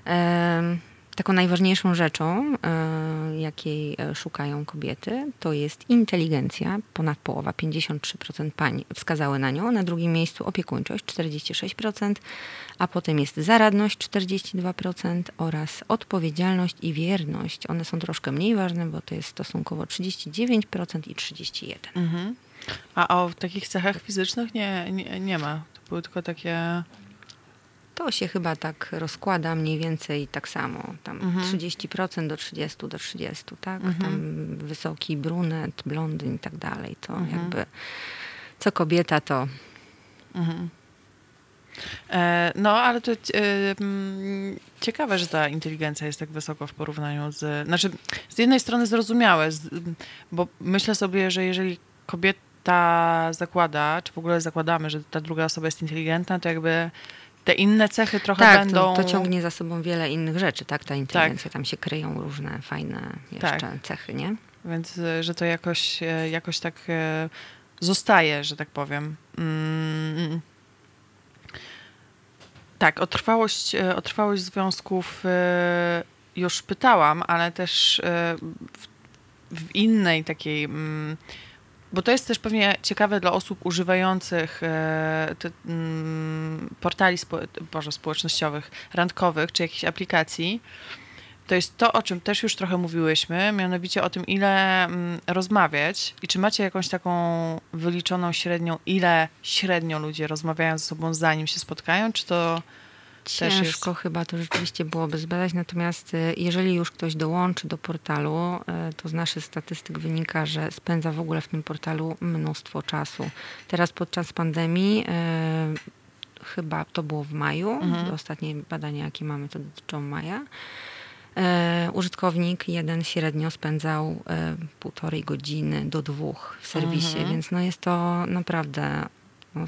E, taką najważniejszą rzeczą, e, jakiej e, szukają kobiety, to jest inteligencja. Ponad połowa, 53% pań wskazały na nią. Na drugim miejscu opiekuńczość, 46%, a potem jest zaradność, 42% oraz odpowiedzialność i wierność. One są troszkę mniej ważne, bo to jest stosunkowo 39% i 31%. Mhm. A o takich cechach fizycznych nie, nie, nie ma. To były tylko takie... To się chyba tak rozkłada mniej więcej tak samo. Tam Mhm. 30% do 30 do 30, tak? Mhm. Tam wysoki brunet, blondyn i tak dalej. To Mhm. jakby co kobieta to Mhm. E, no, ale to e, ciekawe, że ta inteligencja jest tak wysoko w porównaniu z... Znaczy, z jednej strony zrozumiałe, z, bo myślę sobie, że jeżeli kobieta zakłada, czy w ogóle zakładamy, że ta druga osoba jest inteligentna, to jakby te inne cechy trochę tak, będą... to, to ciągnie za sobą wiele innych rzeczy, tak? Ta inteligencja, tam się kryją różne fajne jeszcze Tak. cechy, nie? Więc, e, że to jakoś, e, jakoś tak e, zostaje, że tak powiem. Mm. Tak, o trwałość, o trwałość związków już pytałam, ale też w, w innej takiej. Bo to jest też pewnie ciekawe dla osób używających e, te, mm, portali spo, Boże, społecznościowych, randkowych czy jakichś aplikacji to jest to, o czym też już trochę mówiłyśmy, mianowicie o tym, ile mm, rozmawiać i czy macie jakąś taką wyliczoną średnią, ile średnio ludzie rozmawiają ze sobą, zanim się spotkają, czy to. Ciężko chyba to rzeczywiście byłoby zbadać, natomiast y, jeżeli już ktoś dołączy do portalu, y, to z naszych statystyk wynika, że spędza w ogóle w tym portalu mnóstwo czasu. Teraz podczas pandemii, y, chyba to było w maju, Mhm. ostatnie badania jakie mamy to dotyczą maja, y, użytkownik jeden średnio spędzał y, półtorej godziny do dwóch w serwisie, Mhm. więc no jest to naprawdę no,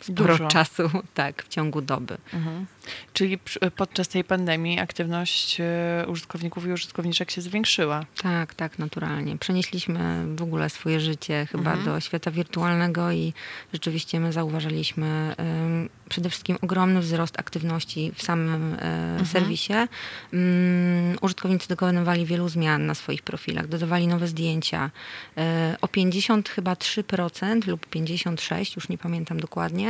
sporo Dużo. czasu *laughs* tak, w ciągu doby. Mhm. Czyli podczas tej pandemii aktywność e, użytkowników i użytkowniczek się zwiększyła. Tak, tak, naturalnie. Przenieśliśmy w ogóle swoje życie chyba Mhm. do świata wirtualnego i rzeczywiście my zauważyliśmy ym, przede wszystkim ogromny wzrost aktywności w samym e, serwisie. Ym, użytkownicy dokonywali wielu zmian na swoich profilach, dodawali nowe zdjęcia. E, o 50 chyba 3% lub 56, już nie pamiętam dokładnie,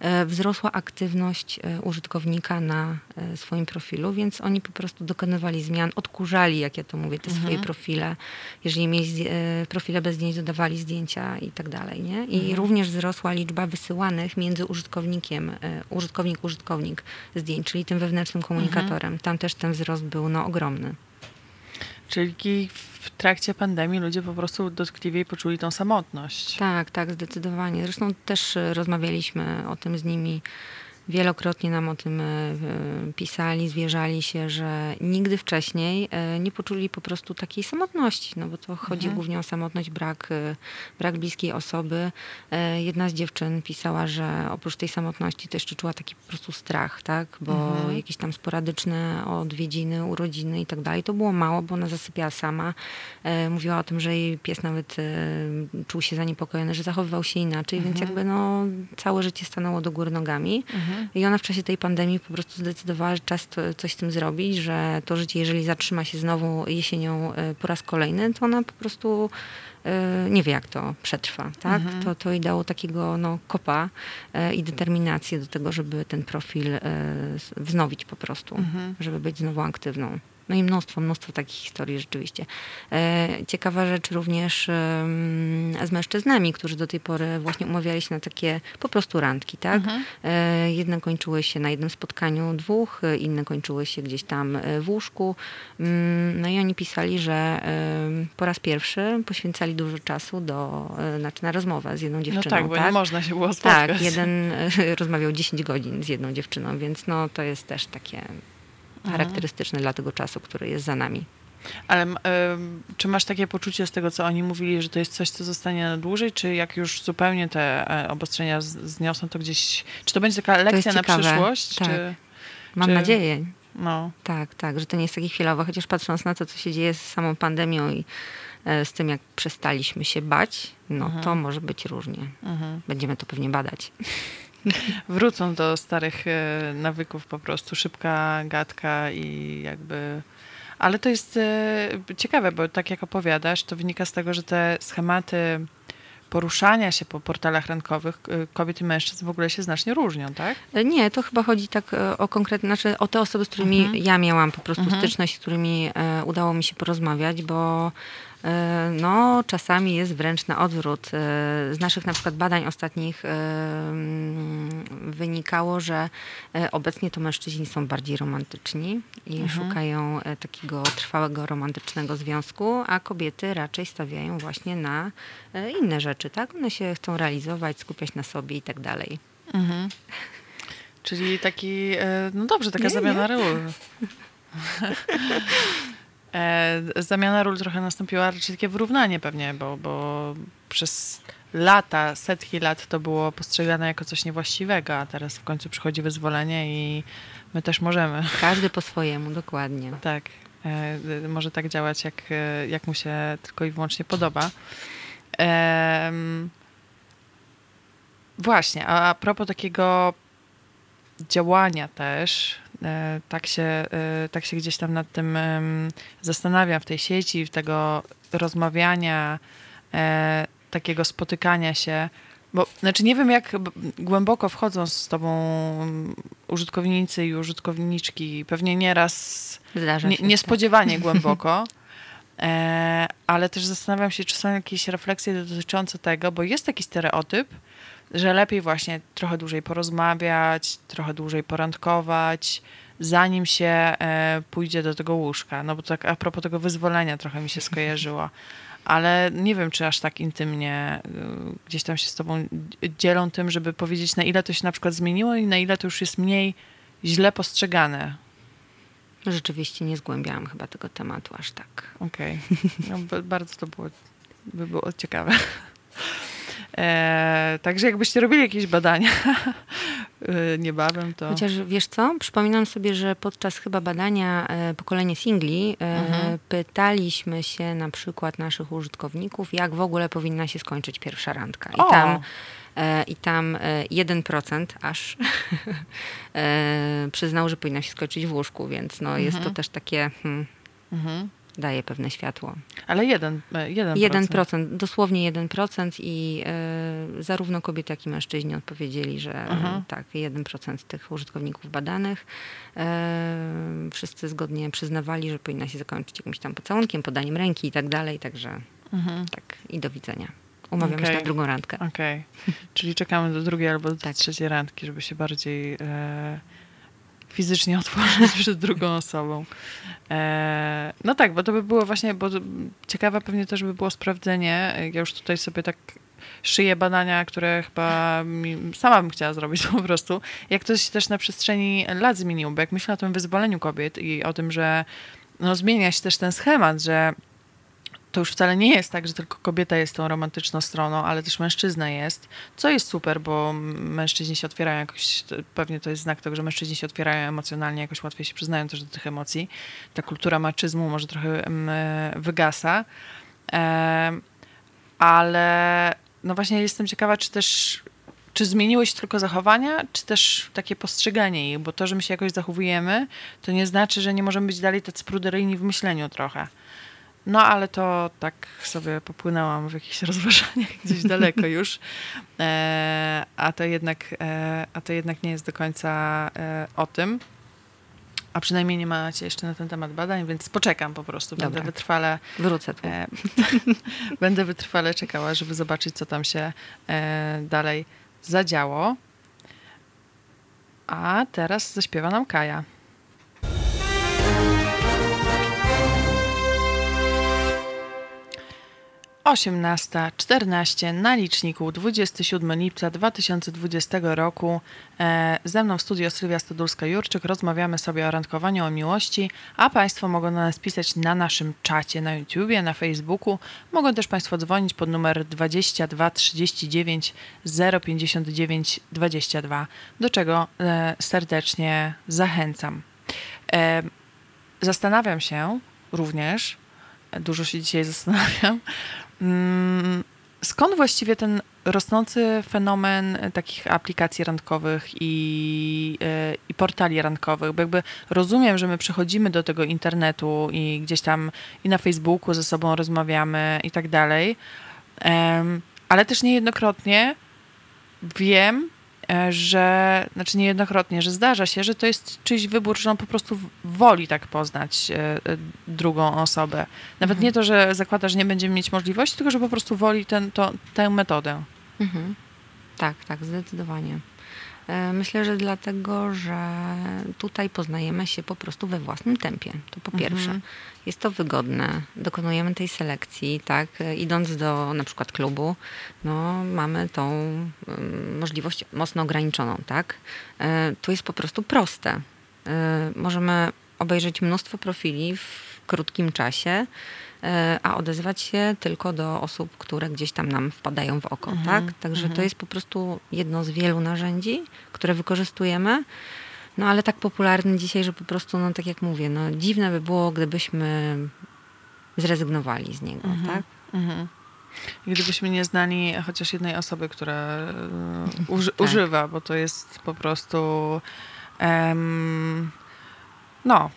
e, wzrosła aktywność e, użytkownika na e, swoim profilu, więc oni po prostu dokonywali zmian, odkurzali, jak ja to mówię, te swoje profile. Jeżeli mieli profile bez zdjęć, dodawali zdjęcia i tak dalej. Nie? I również wzrosła liczba wysyłanych między użytkownikiem, użytkownik, użytkownik zdjęć, czyli tym wewnętrznym komunikatorem. Tam też ten wzrost był no, ogromny. Czyli w trakcie pandemii ludzie po prostu dotkliwiej poczuli tą samotność. Tak, tak, zdecydowanie. Zresztą też e, rozmawialiśmy o tym z nimi. Wielokrotnie nam o tym e, pisali, zwierzali się, że nigdy wcześniej e, nie poczuli po prostu takiej samotności, no bo to chodzi głównie o samotność, brak, e, brak bliskiej osoby. Jedna z dziewczyn pisała, że oprócz tej samotności jeszcze czuła taki po prostu strach, tak, bo jakieś tam sporadyczne odwiedziny, urodziny i tak dalej, to było mało, bo ona zasypiała sama. Mówiła o tym, że jej pies nawet czuł się zaniepokojony, że zachowywał się inaczej, więc jakby no całe życie stanęło do góry nogami. I ona w czasie tej pandemii po prostu zdecydowała, że czas to, coś z tym zrobić, że to życie, jeżeli zatrzyma się znowu jesienią e, po raz kolejny, to ona po prostu e, nie wie, jak to przetrwa. Tak? To, to jej dało takiego no, kopa e, i determinację do tego, żeby ten profil wznowić po prostu, żeby być znowu aktywną. No i mnóstwo, mnóstwo takich historii rzeczywiście. E, Ciekawa rzecz również z mężczyznami, którzy do tej pory właśnie umawiali się na takie po prostu randki, tak? E, Jedne kończyły się na jednym spotkaniu dwóch, e, inne kończyły się gdzieś tam w łóżku. Mm, No i oni pisali, że po raz pierwszy poświęcali dużo czasu do, znaczy na rozmowę z jedną No dziewczyną. tak, bo nie można się było spotkać. Tak, jeden *laughs* rozmawiał 10 godzin z jedną dziewczyną, więc no to jest też takie charakterystyczne dla tego czasu, który jest za nami. Ale em, czy masz takie poczucie z tego, co oni mówili, że to jest coś, co zostanie na dłużej, czy jak już zupełnie te e, obostrzenia zniosą, to gdzieś... Czy to będzie taka lekcja na przyszłość? Tak. Czy, Mam Czy- nadzieję, no, tak, tak, że to nie jest takie chwilowe, chociaż patrząc na to, co się dzieje z samą pandemią i e, z tym, jak przestaliśmy się bać, no to może być różnie. Będziemy to pewnie badać. *laughs* wrócą do starych e, nawyków po prostu, szybka gadka i jakby... Ale to jest e, ciekawe, bo tak jak opowiadasz, to wynika z tego, że te schematy poruszania się po portalach rynkowych e, kobiet i mężczyzn w ogóle się znacznie różnią, tak? Nie, to chyba chodzi tak o konkretne, znaczy o te osoby, z którymi Mhm. ja miałam po prostu styczność, z którymi udało mi się porozmawiać, bo no, czasami jest wręcz na odwrót. E, z naszych na przykład badań ostatnich e, mm, wynikało, że e, obecnie to mężczyźni są bardziej romantyczni i szukają e, takiego trwałego, romantycznego związku, a kobiety raczej stawiają właśnie na e, inne rzeczy, tak? One się chcą realizować, skupiać na sobie i tak dalej. Czyli taki, e, no dobrze, taka Nie, zamiana ról. *laughs* E, Zamiana ról trochę nastąpiła, raczej takie wyrównanie pewnie, bo, bo przez lata, setki lat to było postrzegane jako coś niewłaściwego, a teraz w końcu przychodzi wyzwolenie i my też możemy. Każdy po swojemu, dokładnie. Tak, e, może tak działać, jak, e, jak mu się tylko i wyłącznie podoba. Właśnie, a, a propos takiego działania też, tak się, e, tak się gdzieś tam nad tym zastanawiam w tej sieci, w tego rozmawiania, e, takiego spotykania się, bo znaczy nie wiem, jak głęboko wchodzą z tobą użytkownicy i użytkowniczki, pewnie nieraz Zdarza nie, niespodziewanie *laughs* głęboko. E, ale też zastanawiam się, czy są jakieś refleksje dotyczące tego, bo jest taki stereotyp, że lepiej właśnie trochę dłużej porozmawiać, trochę dłużej porandkować, zanim się e, pójdzie do tego łóżka. No bo tak a propos tego wyzwolenia trochę mi się skojarzyło. Ale nie wiem, czy aż tak intymnie y, gdzieś tam się z tobą dzielą tym, żeby powiedzieć, na ile to się na przykład zmieniło i na ile to już jest mniej źle postrzegane. Rzeczywiście nie zgłębiałam chyba tego tematu aż tak. Okej. No, ba- bardzo to było, by było ciekawe. E, także jakbyście robili jakieś badania *laughs* e, niebawem, to... Chociaż wiesz co, przypominam sobie, że podczas chyba badania e, pokolenie singli e, Mhm. pytaliśmy się na przykład naszych użytkowników, jak w ogóle powinna się skończyć pierwsza randka. I O! tam, e, i tam e, 1% aż *laughs* e, przyznał, że powinna się skończyć w łóżku, więc no, jest to też takie, hmm, Mhm. Daje pewne światło. Ale jeden, e, jeden 1%, dosłownie 1% i e, zarówno kobiety, jak i mężczyźni odpowiedzieli, że e, Mhm. tak, 1% tych użytkowników badanych. E, wszyscy zgodnie przyznawali, że powinna się zakończyć jakimś tam pocałunkiem, podaniem ręki i tak dalej, także Mhm. tak i do widzenia. Umawiamy się Okej. na drugą randkę. Okej. Czyli czekamy do drugiej albo do Tak. trzeciej randki, żeby się bardziej e, fizycznie *laughs* otworzyć przed drugą osobą. E, no tak, bo to by było właśnie, bo ciekawe pewnie też by było sprawdzenie. Ja już tutaj sobie tak szyję badania, które chyba sama bym chciała zrobić *laughs* po prostu. Jak to się też na przestrzeni lat zmieniło, bo jak myślę o tym wyzwoleniu kobiet i o tym, że no, zmienia się też ten schemat, że to już wcale nie jest tak, że tylko kobieta jest tą romantyczną stroną, ale też mężczyzna jest, co jest super, bo mężczyźni się otwierają jakoś, pewnie to jest znak tego, że mężczyźni się otwierają emocjonalnie, jakoś łatwiej się przyznają też do tych emocji. Ta kultura maczyzmu może trochę e, wygasa. Ale no właśnie jestem ciekawa, czy też czy zmieniły się tylko zachowania, czy też takie postrzeganie ich, bo to, że my się jakoś zachowujemy, to nie znaczy, że nie możemy być dalej tacy pruderyjni w myśleniu trochę. No, ale to tak sobie popłynęłam w jakichś *laughs* rozważaniach gdzieś daleko *laughs* już. E, a, to jednak, e, a to jednak nie jest do końca e, o tym. A przynajmniej nie macie jeszcze na ten temat badań, więc poczekam po prostu. Będę Dobra. wytrwale, Wrócę tu. e, *laughs* będę wytrwale czekała, żeby zobaczyć, co tam się e, dalej zadziało. A teraz zaśpiewa nam Kaja. Osiemnasta, czternaście na liczniku 27 lipca 2020 roku. E, ze mną w studio Sylwia Stodulska-Jurczyk. Rozmawiamy sobie o randkowaniu, o miłości, a Państwo mogą do nas pisać na naszym czacie na YouTubie, na Facebooku. Mogą też Państwo dzwonić pod numer 22 39 059 22, do czego e, serdecznie zachęcam. E, zastanawiam się również, dużo się dzisiaj zastanawiam, skąd właściwie ten rosnący fenomen takich aplikacji randkowych i, e, i portali randkowych, bo jakby rozumiem, że my przechodzimy do tego internetu i gdzieś tam i na Facebooku ze sobą rozmawiamy i tak dalej, ale też niejednokrotnie wiem, e, że, znaczy niejednokrotnie, że zdarza się, że to jest czyjś wybór, że on po prostu woli tak poznać e, e, drugą osobę. Nawet nie to, że zakłada, że nie będzie mieć możliwości, tylko że po prostu woli ten, to, tę metodę. Mhm. Tak, tak, zdecydowanie. E, Myślę, że dlatego, że tutaj poznajemy się po prostu we własnym tempie. To po pierwsze. Mhm. Jest to wygodne. Dokonujemy tej selekcji, tak? Idąc do na przykład klubu, no, mamy tą ym, możliwość mocno ograniczoną, tak? E, Tu jest po prostu proste. E, Możemy obejrzeć mnóstwo profili w krótkim czasie, e, a odezwać się tylko do osób, które gdzieś tam nam wpadają w oko, Mhm, tak? Także to mhm. jest po prostu jedno z wielu narzędzi, które wykorzystujemy. No ale tak popularny dzisiaj, że po prostu, no tak jak mówię, no dziwne by było, gdybyśmy zrezygnowali z niego, tak? Mhm. Gdybyśmy nie znali chociaż jednej osoby, która e, uży, Tak. używa, bo to jest po prostu em, no,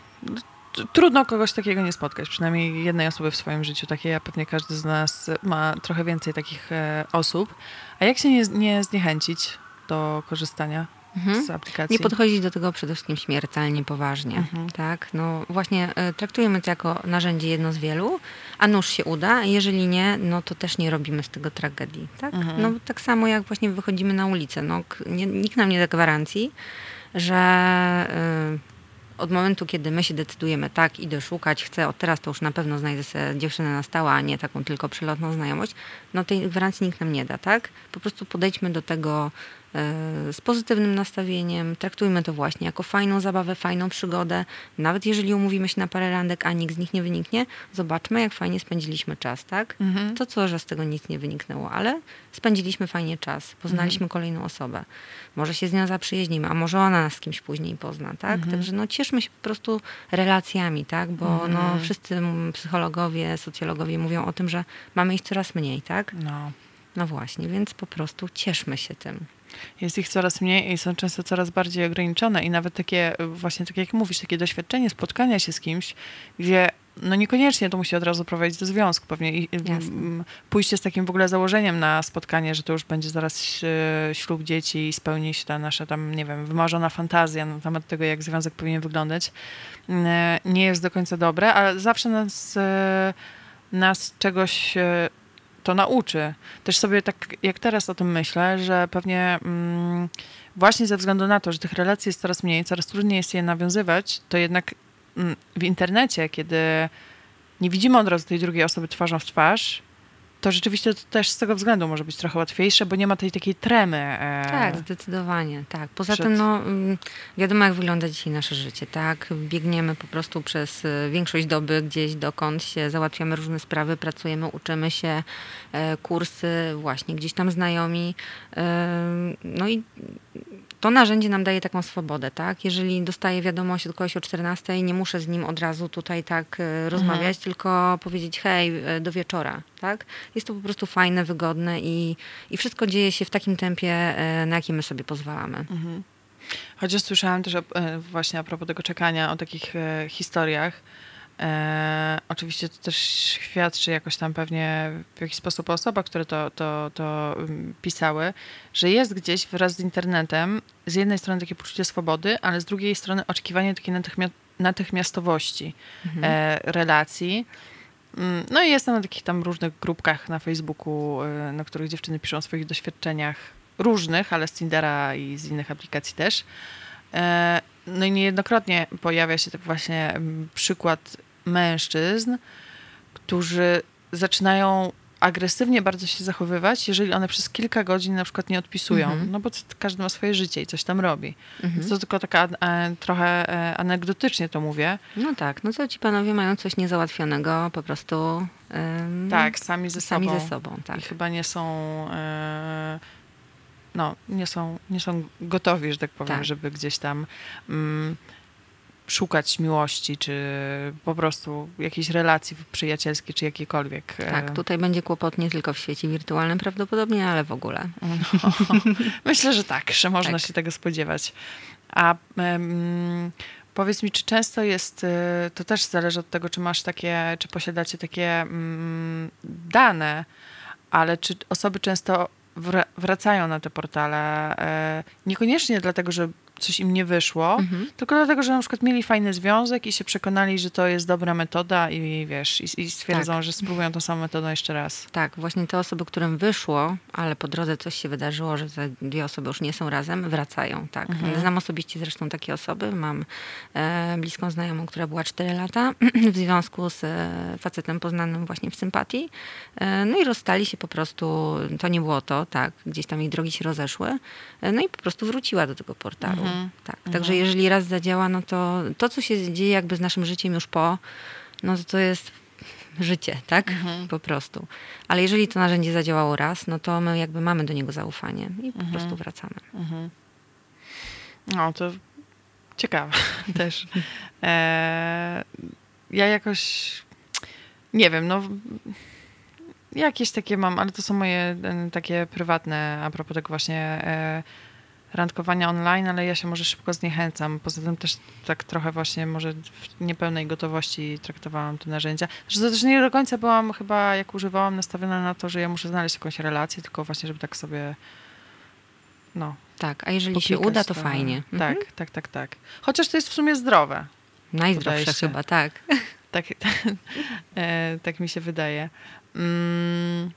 trudno kogoś takiego nie spotkać, przynajmniej jednej osoby w swoim życiu takiej, a pewnie każdy z nas ma trochę więcej takich e, osób. A jak się nie, nie zniechęcić do korzystania Mhm. z aplikacji? Nie podchodzić do tego przede wszystkim śmiertelnie, poważnie. Mhm. Tak? No właśnie e, traktujemy to jako narzędzie jedno z wielu, a nuż się uda. Jeżeli nie, no to też nie robimy z tego tragedii. Tak? Mhm. No tak samo jak właśnie wychodzimy na ulicę. No, nie, nikt nam nie da gwarancji, że e, od momentu, kiedy my się decydujemy, tak, idę szukać, chcę, od teraz to już na pewno znajdę sobie dziewczynę na stałe, a nie taką tylko przelotną znajomość, no tej gwarancji nikt nam nie da, tak? Po prostu podejdźmy do tego z pozytywnym nastawieniem. Traktujmy to właśnie jako fajną zabawę, fajną przygodę. Nawet jeżeli umówimy się na parę randek, a nikt z nich nie wyniknie, zobaczmy, jak fajnie spędziliśmy czas, tak? Mhm. To co, że z tego nic nie wyniknęło, ale spędziliśmy fajnie czas, poznaliśmy Mhm. kolejną osobę. Może się z nią zaprzyjaźnimy, a może ona nas z kimś później pozna, tak? Mhm. Także no cieszmy się po prostu relacjami, tak? Bo no, Mhm. wszyscy mm, psychologowie, socjologowie mówią o tym, że mamy ich coraz mniej, tak? No. No właśnie, więc po prostu cieszmy się tym. Jest ich coraz mniej i są często coraz bardziej ograniczone i nawet takie, właśnie tak jak mówisz, takie doświadczenie spotkania się z kimś, gdzie no niekoniecznie to musi od razu prowadzić do związku. Pewnie i- Jasne. pójście z takim w ogóle założeniem na spotkanie, że to już będzie zaraz y, ślub dzieci i spełni się ta nasza tam, nie wiem, wymarzona fantazja na temat tego, jak związek powinien wyglądać, y, nie jest do końca dobre, ale zawsze nas, y, nas czegoś to nauczy. Też sobie tak, jak teraz o tym myślę, że pewnie mm, właśnie ze względu na to, że tych relacji jest coraz mniej, coraz trudniej jest je nawiązywać, to jednak mm, w internecie, kiedy nie widzimy od razu tej drugiej osoby twarzą w twarz, to rzeczywiście to też z tego względu może być trochę łatwiejsze, bo nie ma tej takiej tremy. E, Tak, zdecydowanie, tak. Poza przed- tym, no, mm, wiadomo jak wygląda dzisiaj nasze życie, tak? Biegniemy po prostu przez e, większość doby gdzieś, dokąd się załatwiamy różne sprawy, pracujemy, uczymy się, e, kursy, właśnie gdzieś tam znajomi. E, no i to narzędzie nam daje taką swobodę, tak? Jeżeli dostaję wiadomość od kogoś o 14, nie muszę z nim od razu tutaj tak e, rozmawiać, tylko powiedzieć hej, e, do wieczora, tak? Jest to po prostu fajne, wygodne i, i wszystko dzieje się w takim tempie, e, na jakie my sobie pozwalamy. Mhm. Chociaż słyszałam też właśnie a propos tego czekania o takich historiach. E, oczywiście to też świadczy jakoś tam pewnie w jakiś sposób o osobach, które to, to, to mm, pisały, że jest gdzieś wraz z internetem z jednej strony takie poczucie swobody, ale z drugiej strony oczekiwanie takiej natychmia- natychmiastowości e, relacji. Mm, No i jestem na takich tam różnych grupkach na Facebooku, y, na których dziewczyny piszą o swoich doświadczeniach różnych, ale z Tindera i z innych aplikacji też. E, No i niejednokrotnie pojawia się tak właśnie mm, przykład mężczyzn, którzy zaczynają agresywnie bardzo się zachowywać, jeżeli one przez kilka godzin na przykład nie odpisują. Mhm. No bo każdy ma swoje życie i coś tam robi. Mhm. Więc to tylko taka e, trochę e, anegdotycznie to mówię. No tak, no co ci panowie mają coś niezałatwionego, po prostu em, Tak, sami ze sami sobą. ze sobą, tak. I chyba nie są. E, no, nie są, nie są gotowi, że tak powiem, Tak. żeby gdzieś tam mm, szukać miłości, czy po prostu jakiejś relacji przyjacielskiej, czy jakiejkolwiek. e, Tak, tutaj będzie kłopot nie tylko w świecie wirtualnym prawdopodobnie, ale w ogóle. No, *laughs* myślę, że tak, że można Tak. się tego spodziewać. A em, powiedz mi, czy często jest, y, to też zależy od tego, czy masz takie, czy posiadacie takie mm, dane, ale czy osoby często wra- wracają na te portale, e, niekoniecznie dlatego, że coś im nie wyszło, Mhm. tylko dlatego, że na przykład mieli fajny związek i się przekonali, że to jest dobra metoda i wiesz, i, i stwierdzą, Tak. że spróbują tą samą metodą jeszcze raz. Tak, właśnie te osoby, którym wyszło, ale po drodze coś się wydarzyło, że te dwie osoby już nie są razem, wracają. Tak. Mhm. Znam osobiście zresztą takie osoby. Mam e, bliską znajomą, która była 4 lata *clears throat* w związku z e, facetem poznanym właśnie w sympatii. E, no i rozstali się po prostu, to nie było to, tak, gdzieś tam ich drogi się rozeszły. E, no i po prostu wróciła do tego portalu. Mhm. Tak. Także jeżeli raz zadziała, no to to, co się dzieje jakby z naszym życiem już po, no to to jest życie, tak? Mhm. Po prostu. Ale jeżeli to narzędzie zadziałało raz, no to my jakby mamy do niego zaufanie i po Mhm. prostu wracamy. Mhm. No, to ciekawe *laughs* też. E, ja jakoś nie wiem, no jakieś takie mam, ale to są moje e, takie prywatne a propos tego właśnie e, randkowania online, ale ja się może szybko zniechęcam. Poza tym też tak trochę właśnie może w niepełnej gotowości traktowałam te narzędzia. Że to też nie do końca byłam chyba, jak używałam, nastawiona na to, że ja muszę znaleźć jakąś relację, tylko właśnie, żeby tak sobie no, Tak, a jeżeli się uda, to trochę. fajnie. Mhm. Tak, tak, tak, tak. Chociaż to jest w sumie zdrowe. Najzdrowsze chyba, tak. *laughs* Tak, *laughs* e, tak mi się wydaje. Mm,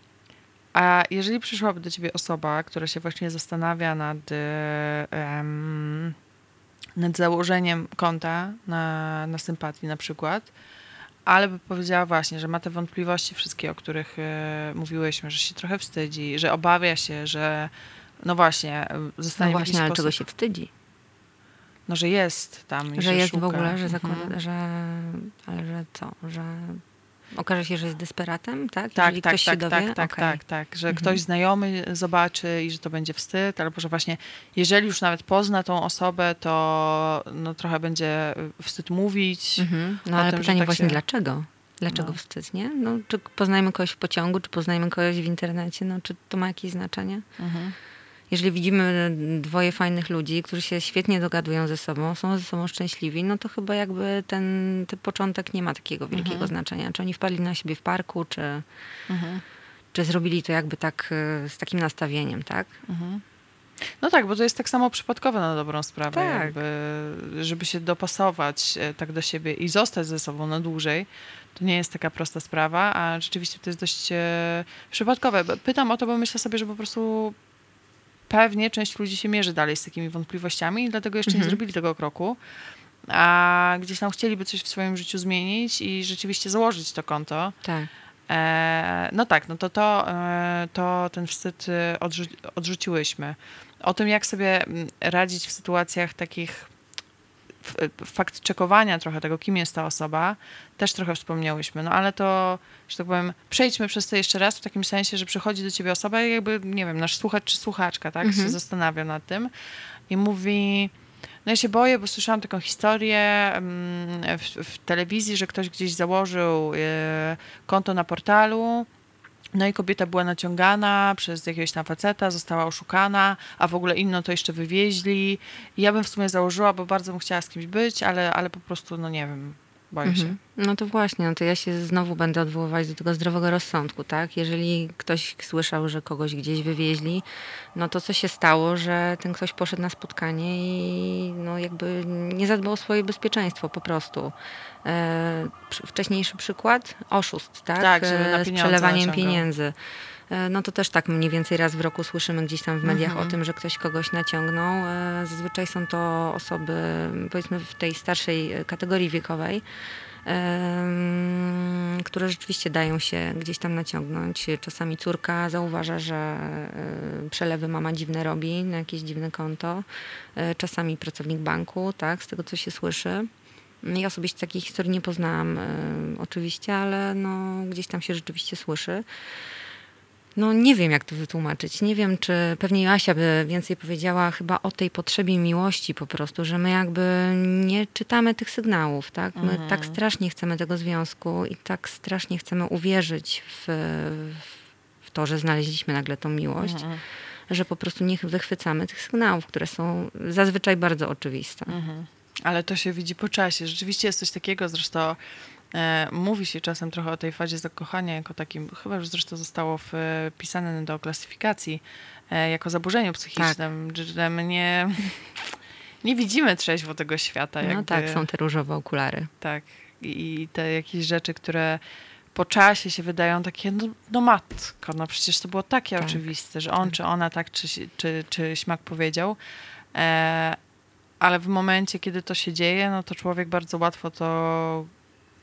a jeżeli przyszłaby do ciebie osoba, która się właśnie zastanawia nad, e, em, nad założeniem konta na, na sympatii na przykład, ale by powiedziała właśnie, że ma te wątpliwości wszystkie, o których e, mówiłyśmy, że się trochę wstydzi, że obawia się, że no właśnie, No zostanie jakiś właśnie, ale sposób, czego się wstydzi? no że jest tam i Że jest szuka. w ogóle, że Mhm. zakłada, że... Ale że co? Że okaże się, że jest desperatem, tak? Tak, Jeżeli tak, ktoś tak, się dowie? tak, tak, Okej. tak, tak, że Mhm. ktoś znajomy zobaczy i że to będzie wstyd, albo że właśnie jeżeli już nawet pozna tą osobę, to no, trochę będzie wstyd mówić. Mhm. No ale tym, pytanie tak właśnie się- dlaczego? Dlaczego No. wstyd, nie? No, czy poznajemy kogoś w pociągu, czy poznajemy kogoś w internecie, no czy to ma jakieś znaczenie? Mhm. Jeżeli widzimy dwoje fajnych ludzi, którzy się świetnie dogadują ze sobą, są ze sobą szczęśliwi, no to chyba jakby ten, ten początek nie ma takiego wielkiego Mhm. znaczenia. Czy oni wpadli na siebie w parku, czy, Mhm. czy zrobili to jakby tak y, z takim nastawieniem, tak? Mhm. No tak, bo to jest tak samo przypadkowe na dobrą sprawę, Tak. jakby, żeby się dopasować e, tak do siebie i zostać ze sobą na dłużej. To nie jest taka prosta sprawa, a rzeczywiście to jest dość e, przypadkowe. Pytam o to, bo myślę sobie, że po prostu pewnie część ludzi się mierzy dalej z takimi wątpliwościami i dlatego jeszcze nie Mhm. zrobili tego kroku. A gdzieś tam chcieliby coś w swoim życiu zmienić i rzeczywiście założyć to konto. Tak. E, no tak, no to, to, e, to ten wstyd e, odrzu odrzuciłyśmy. O tym, jak sobie mm, radzić w sytuacjach takich fakt czekowania trochę tego, kim jest ta osoba, też trochę wspomniałyśmy. No ale to, że tak powiem, przejdźmy przez to jeszcze raz w takim sensie, że przychodzi do ciebie osoba i jakby, nie wiem, nasz słuchacz czy słuchaczka, tak, Mhm. się zastanawia nad tym i mówi... No ja się boję, bo słyszałam taką historię mm, w, w telewizji, że ktoś gdzieś założył e, konto na portalu, no i kobieta była naciągana przez jakiegoś tam faceta, została oszukana, a w ogóle inną to jeszcze wywieźli. Ja bym w sumie założyła, bo bardzo bym chciała z kimś być, ale, ale po prostu, no nie wiem, boję się. Mhm. No to właśnie, no to ja się znowu będę odwoływać do tego zdrowego rozsądku, tak? Jeżeli ktoś słyszał, że kogoś gdzieś wywieźli, no to co się stało, że ten ktoś poszedł na spotkanie i no jakby nie zadbał o swoje bezpieczeństwo po prostu. E, wcześniejszy przykład, oszust, tak? Tak, żeby na E, z przelewaniem pieniędzy. E, No to też tak mniej więcej raz w roku słyszymy gdzieś tam w mediach Mhm. o tym, że ktoś kogoś naciągnął. E, Zazwyczaj są to osoby, powiedzmy, w tej starszej kategorii wiekowej, które rzeczywiście dają się gdzieś tam naciągnąć. Czasami córka zauważa, że e, przelewy mama dziwne robi na jakieś dziwne konto. Czasami pracownik banku, tak, z tego co się słyszy. Ja osobiście takiej historii nie poznałam oczywiście, ale no, gdzieś tam się rzeczywiście słyszy. No nie wiem, jak to wytłumaczyć. Nie wiem, czy pewnie Joasia by więcej powiedziała chyba o tej potrzebie miłości po prostu, że my jakby nie czytamy tych sygnałów, tak? My Mhm. tak strasznie chcemy tego związku i tak strasznie chcemy uwierzyć w, w to, że znaleźliśmy nagle tą miłość, Mhm. że po prostu nie wychwycamy tych sygnałów, które są zazwyczaj bardzo oczywiste. Mhm. Ale to się widzi po czasie. Rzeczywiście jest coś takiego, zresztą mówi się czasem trochę o tej fazie zakochania jako takim, chyba już zresztą zostało wpisane do klasyfikacji, e, jako zaburzeniu psychicznym, że my *laughs* nie, widzimy trzeźwo tego świata. No jakby. tak, są te różowe okulary. Tak. I te jakieś rzeczy, które po czasie się wydają takie, no, no matko, no przecież to było takie Tak. oczywiste, że on czy ona tak, czy, czy, czy śmak powiedział. E, ale w momencie, kiedy to się dzieje, no to człowiek bardzo łatwo to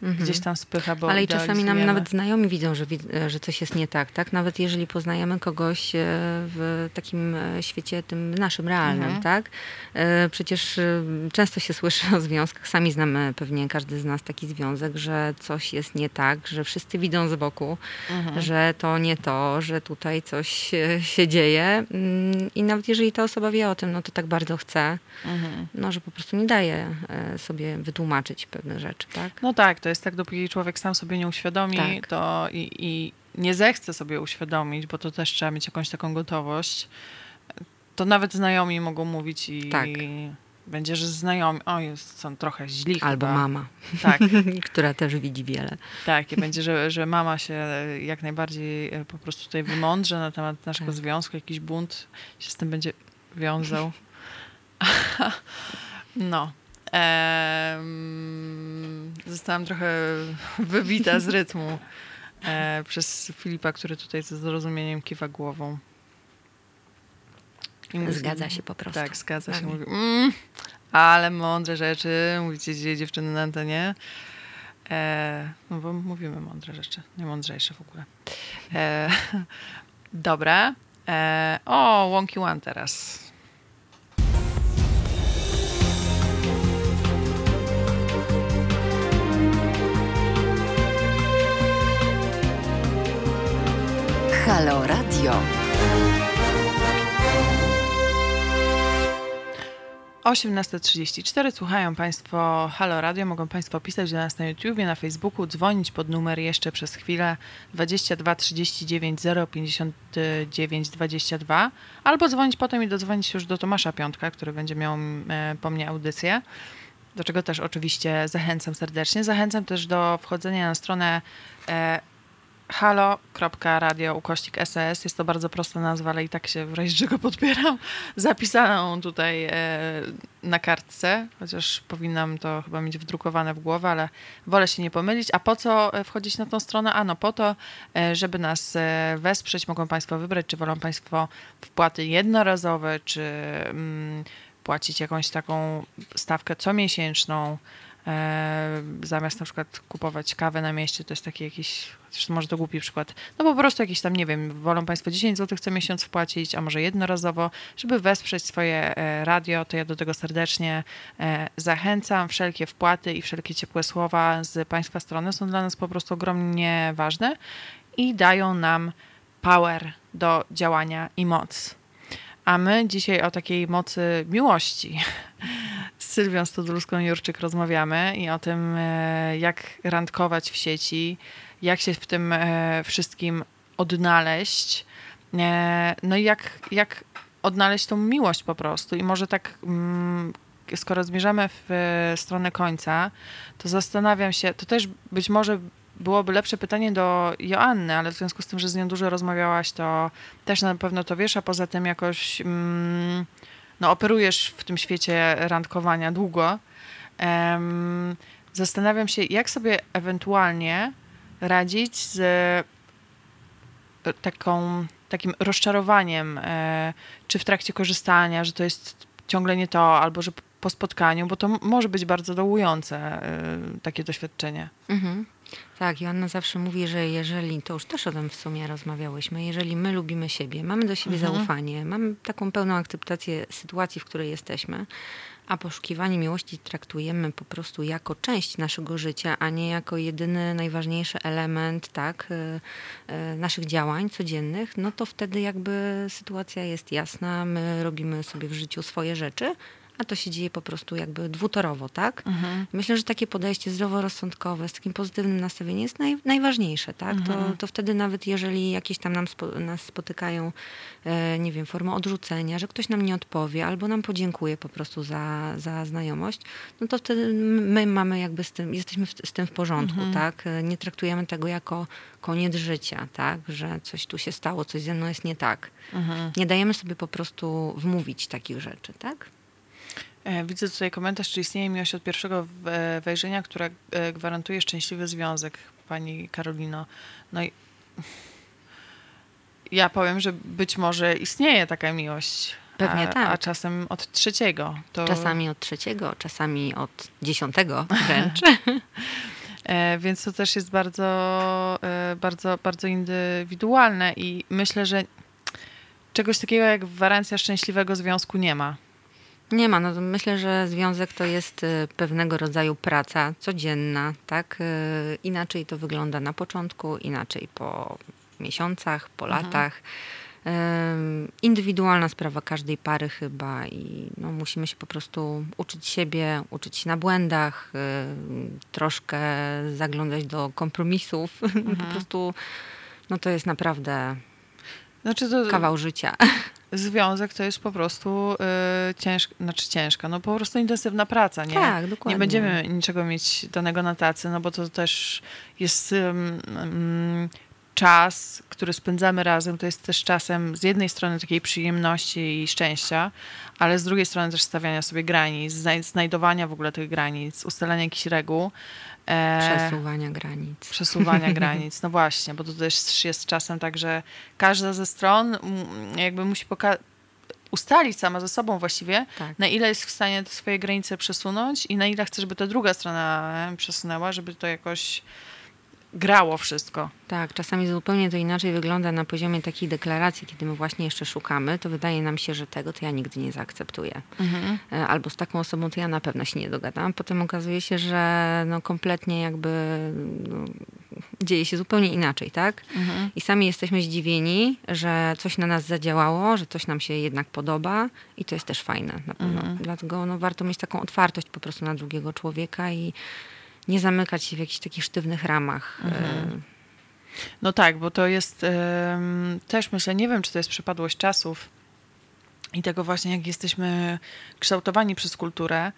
Mhm. gdzieś tam spycha, bo Ale i czasami nam nawet znajomi widzą, że, e, że coś jest nie tak, tak? Nawet jeżeli poznajemy kogoś e, w takim e, świecie tym naszym realnym, Mhm. tak? Przecież często się słyszy o związkach, sami znamy pewnie każdy z nas taki związek, że coś jest nie tak, że wszyscy widzą z boku, Mhm. że to nie to, że tutaj coś się dzieje Mm, i nawet jeżeli ta osoba wie o tym, no to tak bardzo chce, Mhm. no że po prostu nie daje sobie wytłumaczyć pewnych rzeczy, tak? No tak, to jest tak, dopóki człowiek sam sobie nie uświadomi, Tak. to i, i nie zechce sobie uświadomić, bo to też trzeba mieć jakąś taką gotowość, to nawet znajomi mogą mówić i Tak. będzie, że znajomi, o jest, są trochę źli Albo chyba. mama, Tak, *laughs* która też widzi wiele. tak. I będzie, że, że mama się jak najbardziej e, po prostu tutaj wymądrze na temat naszego Tak. związku, jakiś bunt się z tym będzie wiązał. *laughs* no. Zostałam trochę wybita z rytmu e, przez Filipa, który tutaj ze zrozumieniem kiwa głową. I mówi- Zgadza się po prostu. Tak, zgadza się. Mówi, mm, ale mądre rzeczy, mówicie dzisiaj dziewczyny na antenie. E, no bo mówimy mądre rzeczy, nie mądrzejsze w ogóle. E, *laughs* dobra. E, o, Wonky One teraz. Halo Radio. 18.34 słuchają Państwo Halo Radio. Mogą Państwo pisać do nas na YouTubie, na Facebooku, dzwonić pod numer jeszcze przez chwilę 22 39 059 22 albo dzwonić potem i dodzwonić już do Tomasza Piątka, który będzie miał e, po mnie audycję. Do czego też oczywiście zachęcam serdecznie. Zachęcam też do wchodzenia na stronę e, halo.radio ukośnik SS. Jest to bardzo prosta nazwa, ale i tak się w razie czego podpieram. *laughs* Zapisaną tutaj e, na kartce, chociaż powinnam to chyba mieć wdrukowane w głowę, ale wolę się nie pomylić. A po co e, wchodzić na tą stronę? Ano po to, e, żeby nas e, wesprzeć. Mogą Państwo wybrać, czy wolą Państwo wpłaty jednorazowe, czy mm, płacić jakąś taką stawkę comiesięczną. Zamiast na przykład kupować kawę na mieście, to jest taki jakiś, może to głupi przykład, no po prostu jakiś tam, nie wiem, wolą Państwo 10 zł co miesiąc wpłacić, a może jednorazowo, żeby wesprzeć swoje e, radio, to ja do tego serdecznie e, zachęcam. Wszelkie wpłaty i wszelkie ciepłe słowa z Państwa strony są dla nas po prostu ogromnie ważne i dają nam power do działania i moc. A my dzisiaj o takiej mocy miłości Sylwią Stodulską-Jurczyk rozmawiamy i o tym, e, jak randkować w sieci, jak się w tym e, wszystkim odnaleźć. E, no i jak, jak odnaleźć tą miłość po prostu. I może tak, mm, skoro zmierzamy w stronę końca, to zastanawiam się, to też być może byłoby lepsze pytanie do Joanny, ale w związku z tym, że z nią dużo rozmawiałaś, to też na pewno to wiesz, a poza tym jakoś mm, no, operujesz w tym świecie randkowania długo. Um, zastanawiam się, jak sobie ewentualnie radzić z taką, takim rozczarowaniem, e, czy w trakcie korzystania, że to jest ciągle nie to, albo że po spotkaniu, bo to może być bardzo dołujące e, takie doświadczenie. Mhm. Tak, Joanna zawsze mówi, że jeżeli, to już też o tym w sumie rozmawiałyśmy, jeżeli my lubimy siebie, mamy do siebie mhm. zaufanie, mamy taką pełną akceptację sytuacji, w której jesteśmy, a poszukiwanie miłości traktujemy po prostu jako część naszego życia, a nie jako jedyny, najważniejszy element tak, y, y, naszych działań codziennych, no to wtedy jakby sytuacja jest jasna, my robimy sobie w życiu swoje rzeczy, a to się dzieje po prostu jakby dwutorowo, tak? Mhm. Myślę, że takie podejście zdroworozsądkowe z takim pozytywnym nastawieniem jest naj, najważniejsze, tak? Mhm. To, to wtedy nawet jeżeli jakieś tam nam spo, nas spotykają, e, nie wiem, formy odrzucenia, że ktoś nam nie odpowie albo nam podziękuje po prostu za, za znajomość, no to wtedy my mamy jakby z tym, jesteśmy w, z tym w porządku, mhm. tak? E, nie traktujemy tego jako koniec życia, tak? Że coś tu się stało, coś ze mną jest nie tak. Mhm. Nie dajemy sobie po prostu wmówić takich rzeczy, tak? E, widzę tutaj komentarz, czy istnieje miłość od pierwszego e, wejrzenia, która e, gwarantuje szczęśliwy związek, pani Karolino. No i ja powiem, że być może istnieje taka miłość. Pewnie a, tak. A czasem od trzeciego. To... Czasami od trzeciego, czasami od dziesiątego wręcz. *laughs* Więc to też jest bardzo, bardzo, bardzo indywidualne i myślę, że czegoś takiego jak gwarancja szczęśliwego związku nie ma. Nie ma. No, myślę, że związek to jest y, pewnego rodzaju praca codzienna, tak? Y, inaczej to wygląda na początku, inaczej po miesiącach, po mhm. latach. Indywidualna sprawa każdej pary chyba i no, musimy się po prostu uczyć siebie, uczyć się na błędach, y, troszkę zaglądać do kompromisów. *laughs* Mhm. po prostu no, to jest naprawdę znaczy to... kawał życia. Związek to jest po prostu y, ciężka, znaczy ciężka, no po prostu intensywna praca, nie? Tak, dokładnie. Nie będziemy niczego mieć danego na tacy, no bo to też jest czas, który spędzamy razem, to jest też czasem z jednej strony takiej przyjemności i szczęścia, ale z drugiej strony też stawiania sobie granic, znajdowania w ogóle tych granic, ustalania jakichś reguł. E, przesuwania granic. Przesuwania *laughs* granic, no właśnie, bo to też jest czasem tak, że każda ze stron jakby musi ustalić sama ze sobą właściwie, tak. na ile jest w stanie te swoje granice przesunąć i na ile chce, żeby ta druga strona przesunęła, żeby to jakoś grało wszystko. Tak, czasami zupełnie to inaczej wygląda na poziomie takiej deklaracji, kiedy my właśnie jeszcze szukamy, to wydaje nam się, że tego to ja nigdy nie zaakceptuję. E, Albo z taką osobą to ja na pewno się nie dogadam. Potem okazuje się, że no kompletnie jakby no, dzieje się zupełnie inaczej, tak? I sami jesteśmy zdziwieni, że coś na nas zadziałało, że coś nam się jednak podoba i to jest też fajne na pewno. Dlatego no, warto mieć taką otwartość po prostu na drugiego człowieka i nie zamykać się w jakichś takich sztywnych ramach. E, No tak, bo to jest też myślę, nie wiem, czy to jest przypadłość czasów i tego właśnie, jak jesteśmy kształtowani przez kulturę,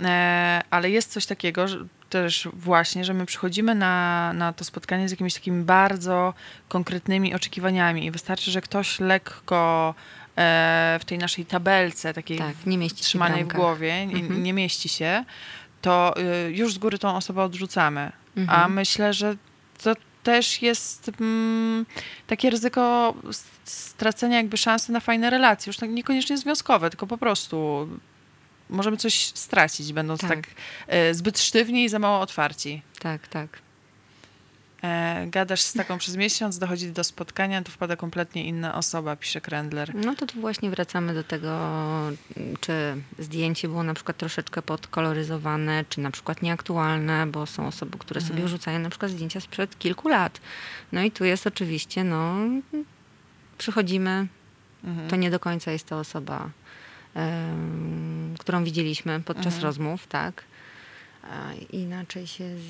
e, ale jest coś takiego, że też właśnie, że my przychodzimy na, na to spotkanie z jakimiś takimi bardzo konkretnymi oczekiwaniami i wystarczy, że ktoś lekko e, w tej naszej tabelce takiej Tak, w trzymanej w głowie, nie, Mhm. nie mieści się, to y, już z góry tą osobę odrzucamy. Mhm. A myślę, że to też jest mm, takie ryzyko stracenia jakby szansy na fajne relacje. Już tak niekoniecznie związkowe, tylko po prostu możemy coś stracić, będąc tak, Tak. e, zbyt sztywni i za mało otwarci. tak, tak. E, gadasz z taką przez miesiąc, dochodzi do spotkania, to wpada kompletnie inna osoba, pisze Krendler. No to tu właśnie wracamy do tego, czy zdjęcie było na przykład troszeczkę podkoloryzowane, czy na przykład nieaktualne, bo są osoby, które sobie wrzucają na przykład zdjęcia sprzed kilku lat. No i tu jest oczywiście, no, przychodzimy, Mhm. to nie do końca jest ta osoba, em, którą widzieliśmy podczas Mhm. rozmów, tak? A inaczej się z...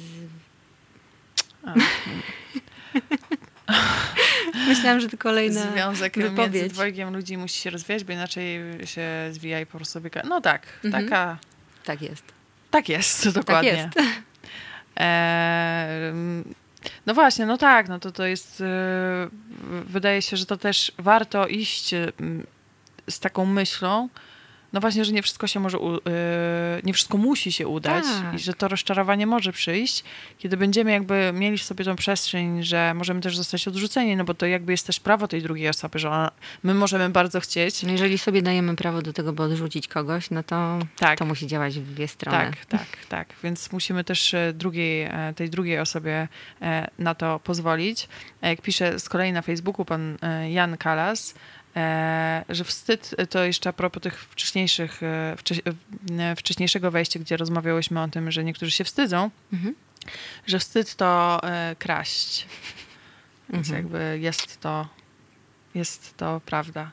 Myślałam, że to kolejna Związek między wypowiedź. dwojgiem ludzi musi się rozwijać, bo inaczej się zwija i po prostu biega. No tak, Mhm. taka, Tak jest. tak jest, *laughs* dokładnie. jest. E, no właśnie, no tak, no to to jest, e, wydaje się, że to też warto iść e, z taką myślą, no właśnie, że nie wszystko się może, u- e, nie wszystko musi się udać Tak. i że to rozczarowanie może przyjść, kiedy będziemy jakby mieli w sobie tą przestrzeń, że możemy też zostać odrzuceni, no bo to jakby jest też prawo tej drugiej osoby, że ona, my możemy bardzo chcieć, No jeżeli sobie dajemy prawo do tego, by odrzucić kogoś, no to tak, to musi działać w dwie strony. Tak, tak, tak. Więc musimy też e, drugiej, e, tej drugiej osobie e, na to pozwolić. Jak pisze z kolei na Facebooku pan Jan Kalas, że wstyd e, to jeszcze a propos tych wcześniejszych, e, e, wcześniejszego wejścia, gdzie rozmawiałyśmy o tym, że niektórzy się wstydzą, Mhm. że wstyd to e, kraść. Więc Mhm. jakby jest to, jest to prawda.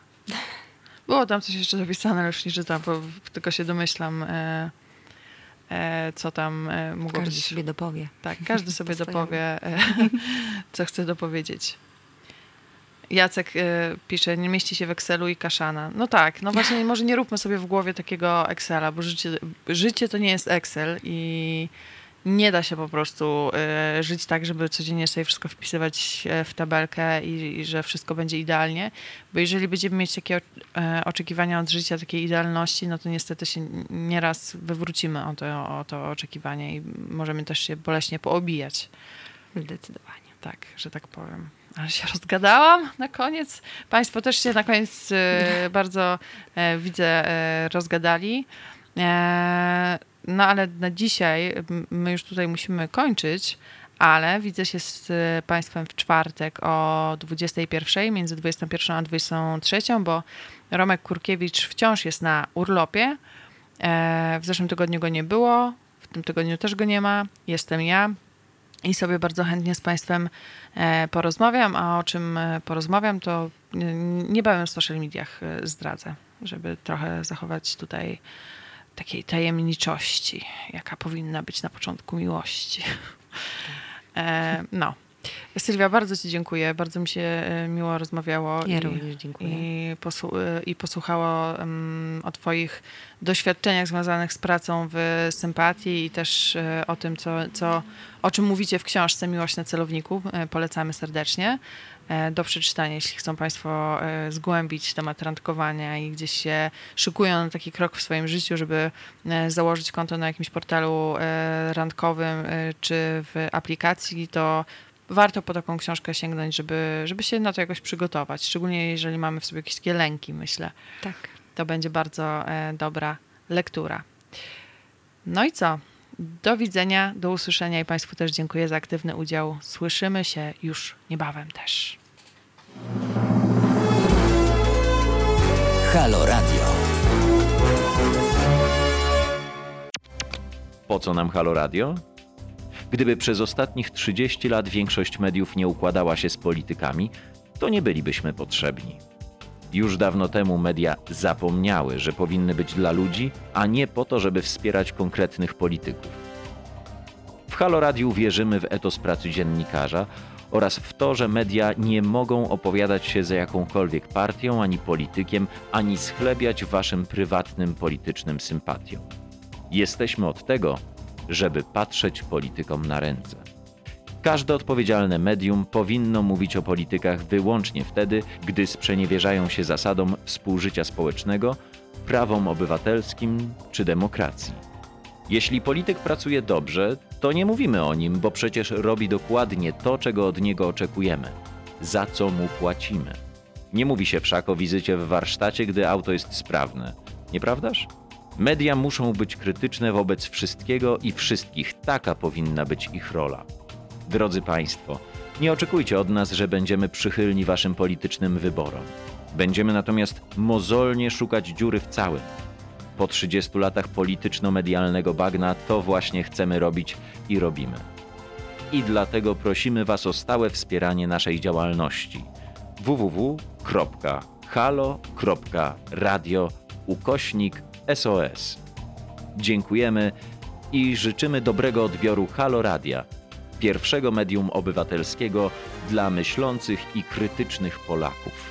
Było tam coś jeszcze zapisane, ale już nie czytam, bo tylko się domyślam, e, e, co tam e, mogło Każdy być. sobie dopowie. Tak, każdy *laughs* sobie dopowie, e, *laughs* co chce dopowiedzieć. Jacek e, pisze, nie mieści się w Excelu i kaszana. No tak, no właśnie, *laughs* może nie róbmy sobie w głowie takiego Excela, bo życie, życie to nie jest Excel i nie da się po prostu e, żyć tak, żeby codziennie sobie wszystko wpisywać e, w tabelkę i, i że wszystko będzie idealnie, bo jeżeli będziemy mieć takie e, oczekiwania od życia, takiej idealności, no to niestety się nieraz wywrócimy o to, o to oczekiwanie i możemy też się boleśnie poobijać. Zdecydowanie. Tak, że tak powiem. Ale się rozgadałam na koniec. Państwo też się na koniec e, bardzo e, widzę e, rozgadali. No ale na dzisiaj my już tutaj musimy kończyć, ale widzę się z Państwem w czwartek o 21, między 21 a 23, bo Romek Kurkiewicz wciąż jest na urlopie. W zeszłym tygodniu go nie było, w tym tygodniu też go nie ma. Jestem ja, i sobie bardzo chętnie z Państwem e, porozmawiam, a o czym e, porozmawiam, to e, niebawem w social mediach zdradzę, żeby trochę zachować tutaj takiej tajemniczości, jaka powinna być na początku miłości. No. Sylwia, bardzo Ci dziękuję. Bardzo mi się miło rozmawiało. Ja i- również dziękuję. i, posłu- i posłuchało um, o Twoich doświadczeniach związanych z pracą w sympatii i też e, o tym, co, co, o czym mówicie w książce Miłość na celowniku. E, polecamy serdecznie e, do przeczytania, jeśli chcą Państwo e, zgłębić temat randkowania i gdzieś się szykują na taki krok w swoim życiu, żeby założyć konto na jakimś portalu randkowym czy w aplikacji, to warto po taką książkę sięgnąć, żeby, żeby się na to jakoś przygotować. Szczególnie jeżeli mamy w sobie jakieś takie lęki, myślę. Tak. To będzie bardzo dobra lektura. No i co? Do widzenia, do usłyszenia i Państwu też dziękuję za aktywny udział. Słyszymy się już niebawem też. Halo Radio. Po co nam Halo Radio? Gdyby przez ostatnich 30 lat większość mediów nie układała się z politykami, to nie bylibyśmy potrzebni. Już dawno temu media zapomniały, że powinny być dla ludzi, a nie po to, żeby wspierać konkretnych polityków. W Halo Radiu wierzymy w etos pracy dziennikarza oraz w to, że media nie mogą opowiadać się za jakąkolwiek partią ani politykiem, ani schlebiać waszym prywatnym politycznym sympatiom. Jesteśmy od tego, żeby patrzeć politykom na ręce. Każde odpowiedzialne medium powinno mówić o politykach wyłącznie wtedy, gdy sprzeniewierzają się zasadom współżycia społecznego, prawom obywatelskim czy demokracji. Jeśli polityk pracuje dobrze, to nie mówimy o nim, bo przecież robi dokładnie to, czego od niego oczekujemy, za co mu płacimy. Nie mówi się wszak o wizycie w warsztacie, gdy auto jest sprawne, nieprawdaż? Media muszą być krytyczne wobec wszystkiego i wszystkich. Taka powinna być ich rola. Drodzy Państwo, nie oczekujcie od nas, że będziemy przychylni Waszym politycznym wyborom. Będziemy natomiast mozolnie szukać dziury w całym. Po 30 latach polityczno-medialnego bagna to właśnie chcemy robić i robimy. I dlatego prosimy Was o stałe wspieranie naszej działalności www.halo.radio ukośnik SOS. Dziękujemy i życzymy dobrego odbioru Halo Radia, pierwszego medium obywatelskiego dla myślących i krytycznych Polaków.